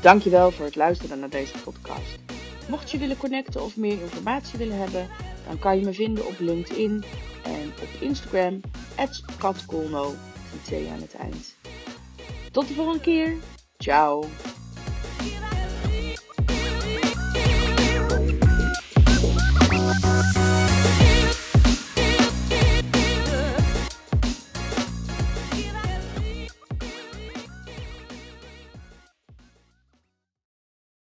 Dankjewel voor het luisteren naar deze podcast. Mocht je willen connecten of meer informatie willen hebben, dan kan je me vinden op LinkedIn en op Instagram, katkolno, met twee aan het eind. Tot de volgende keer. Ciao.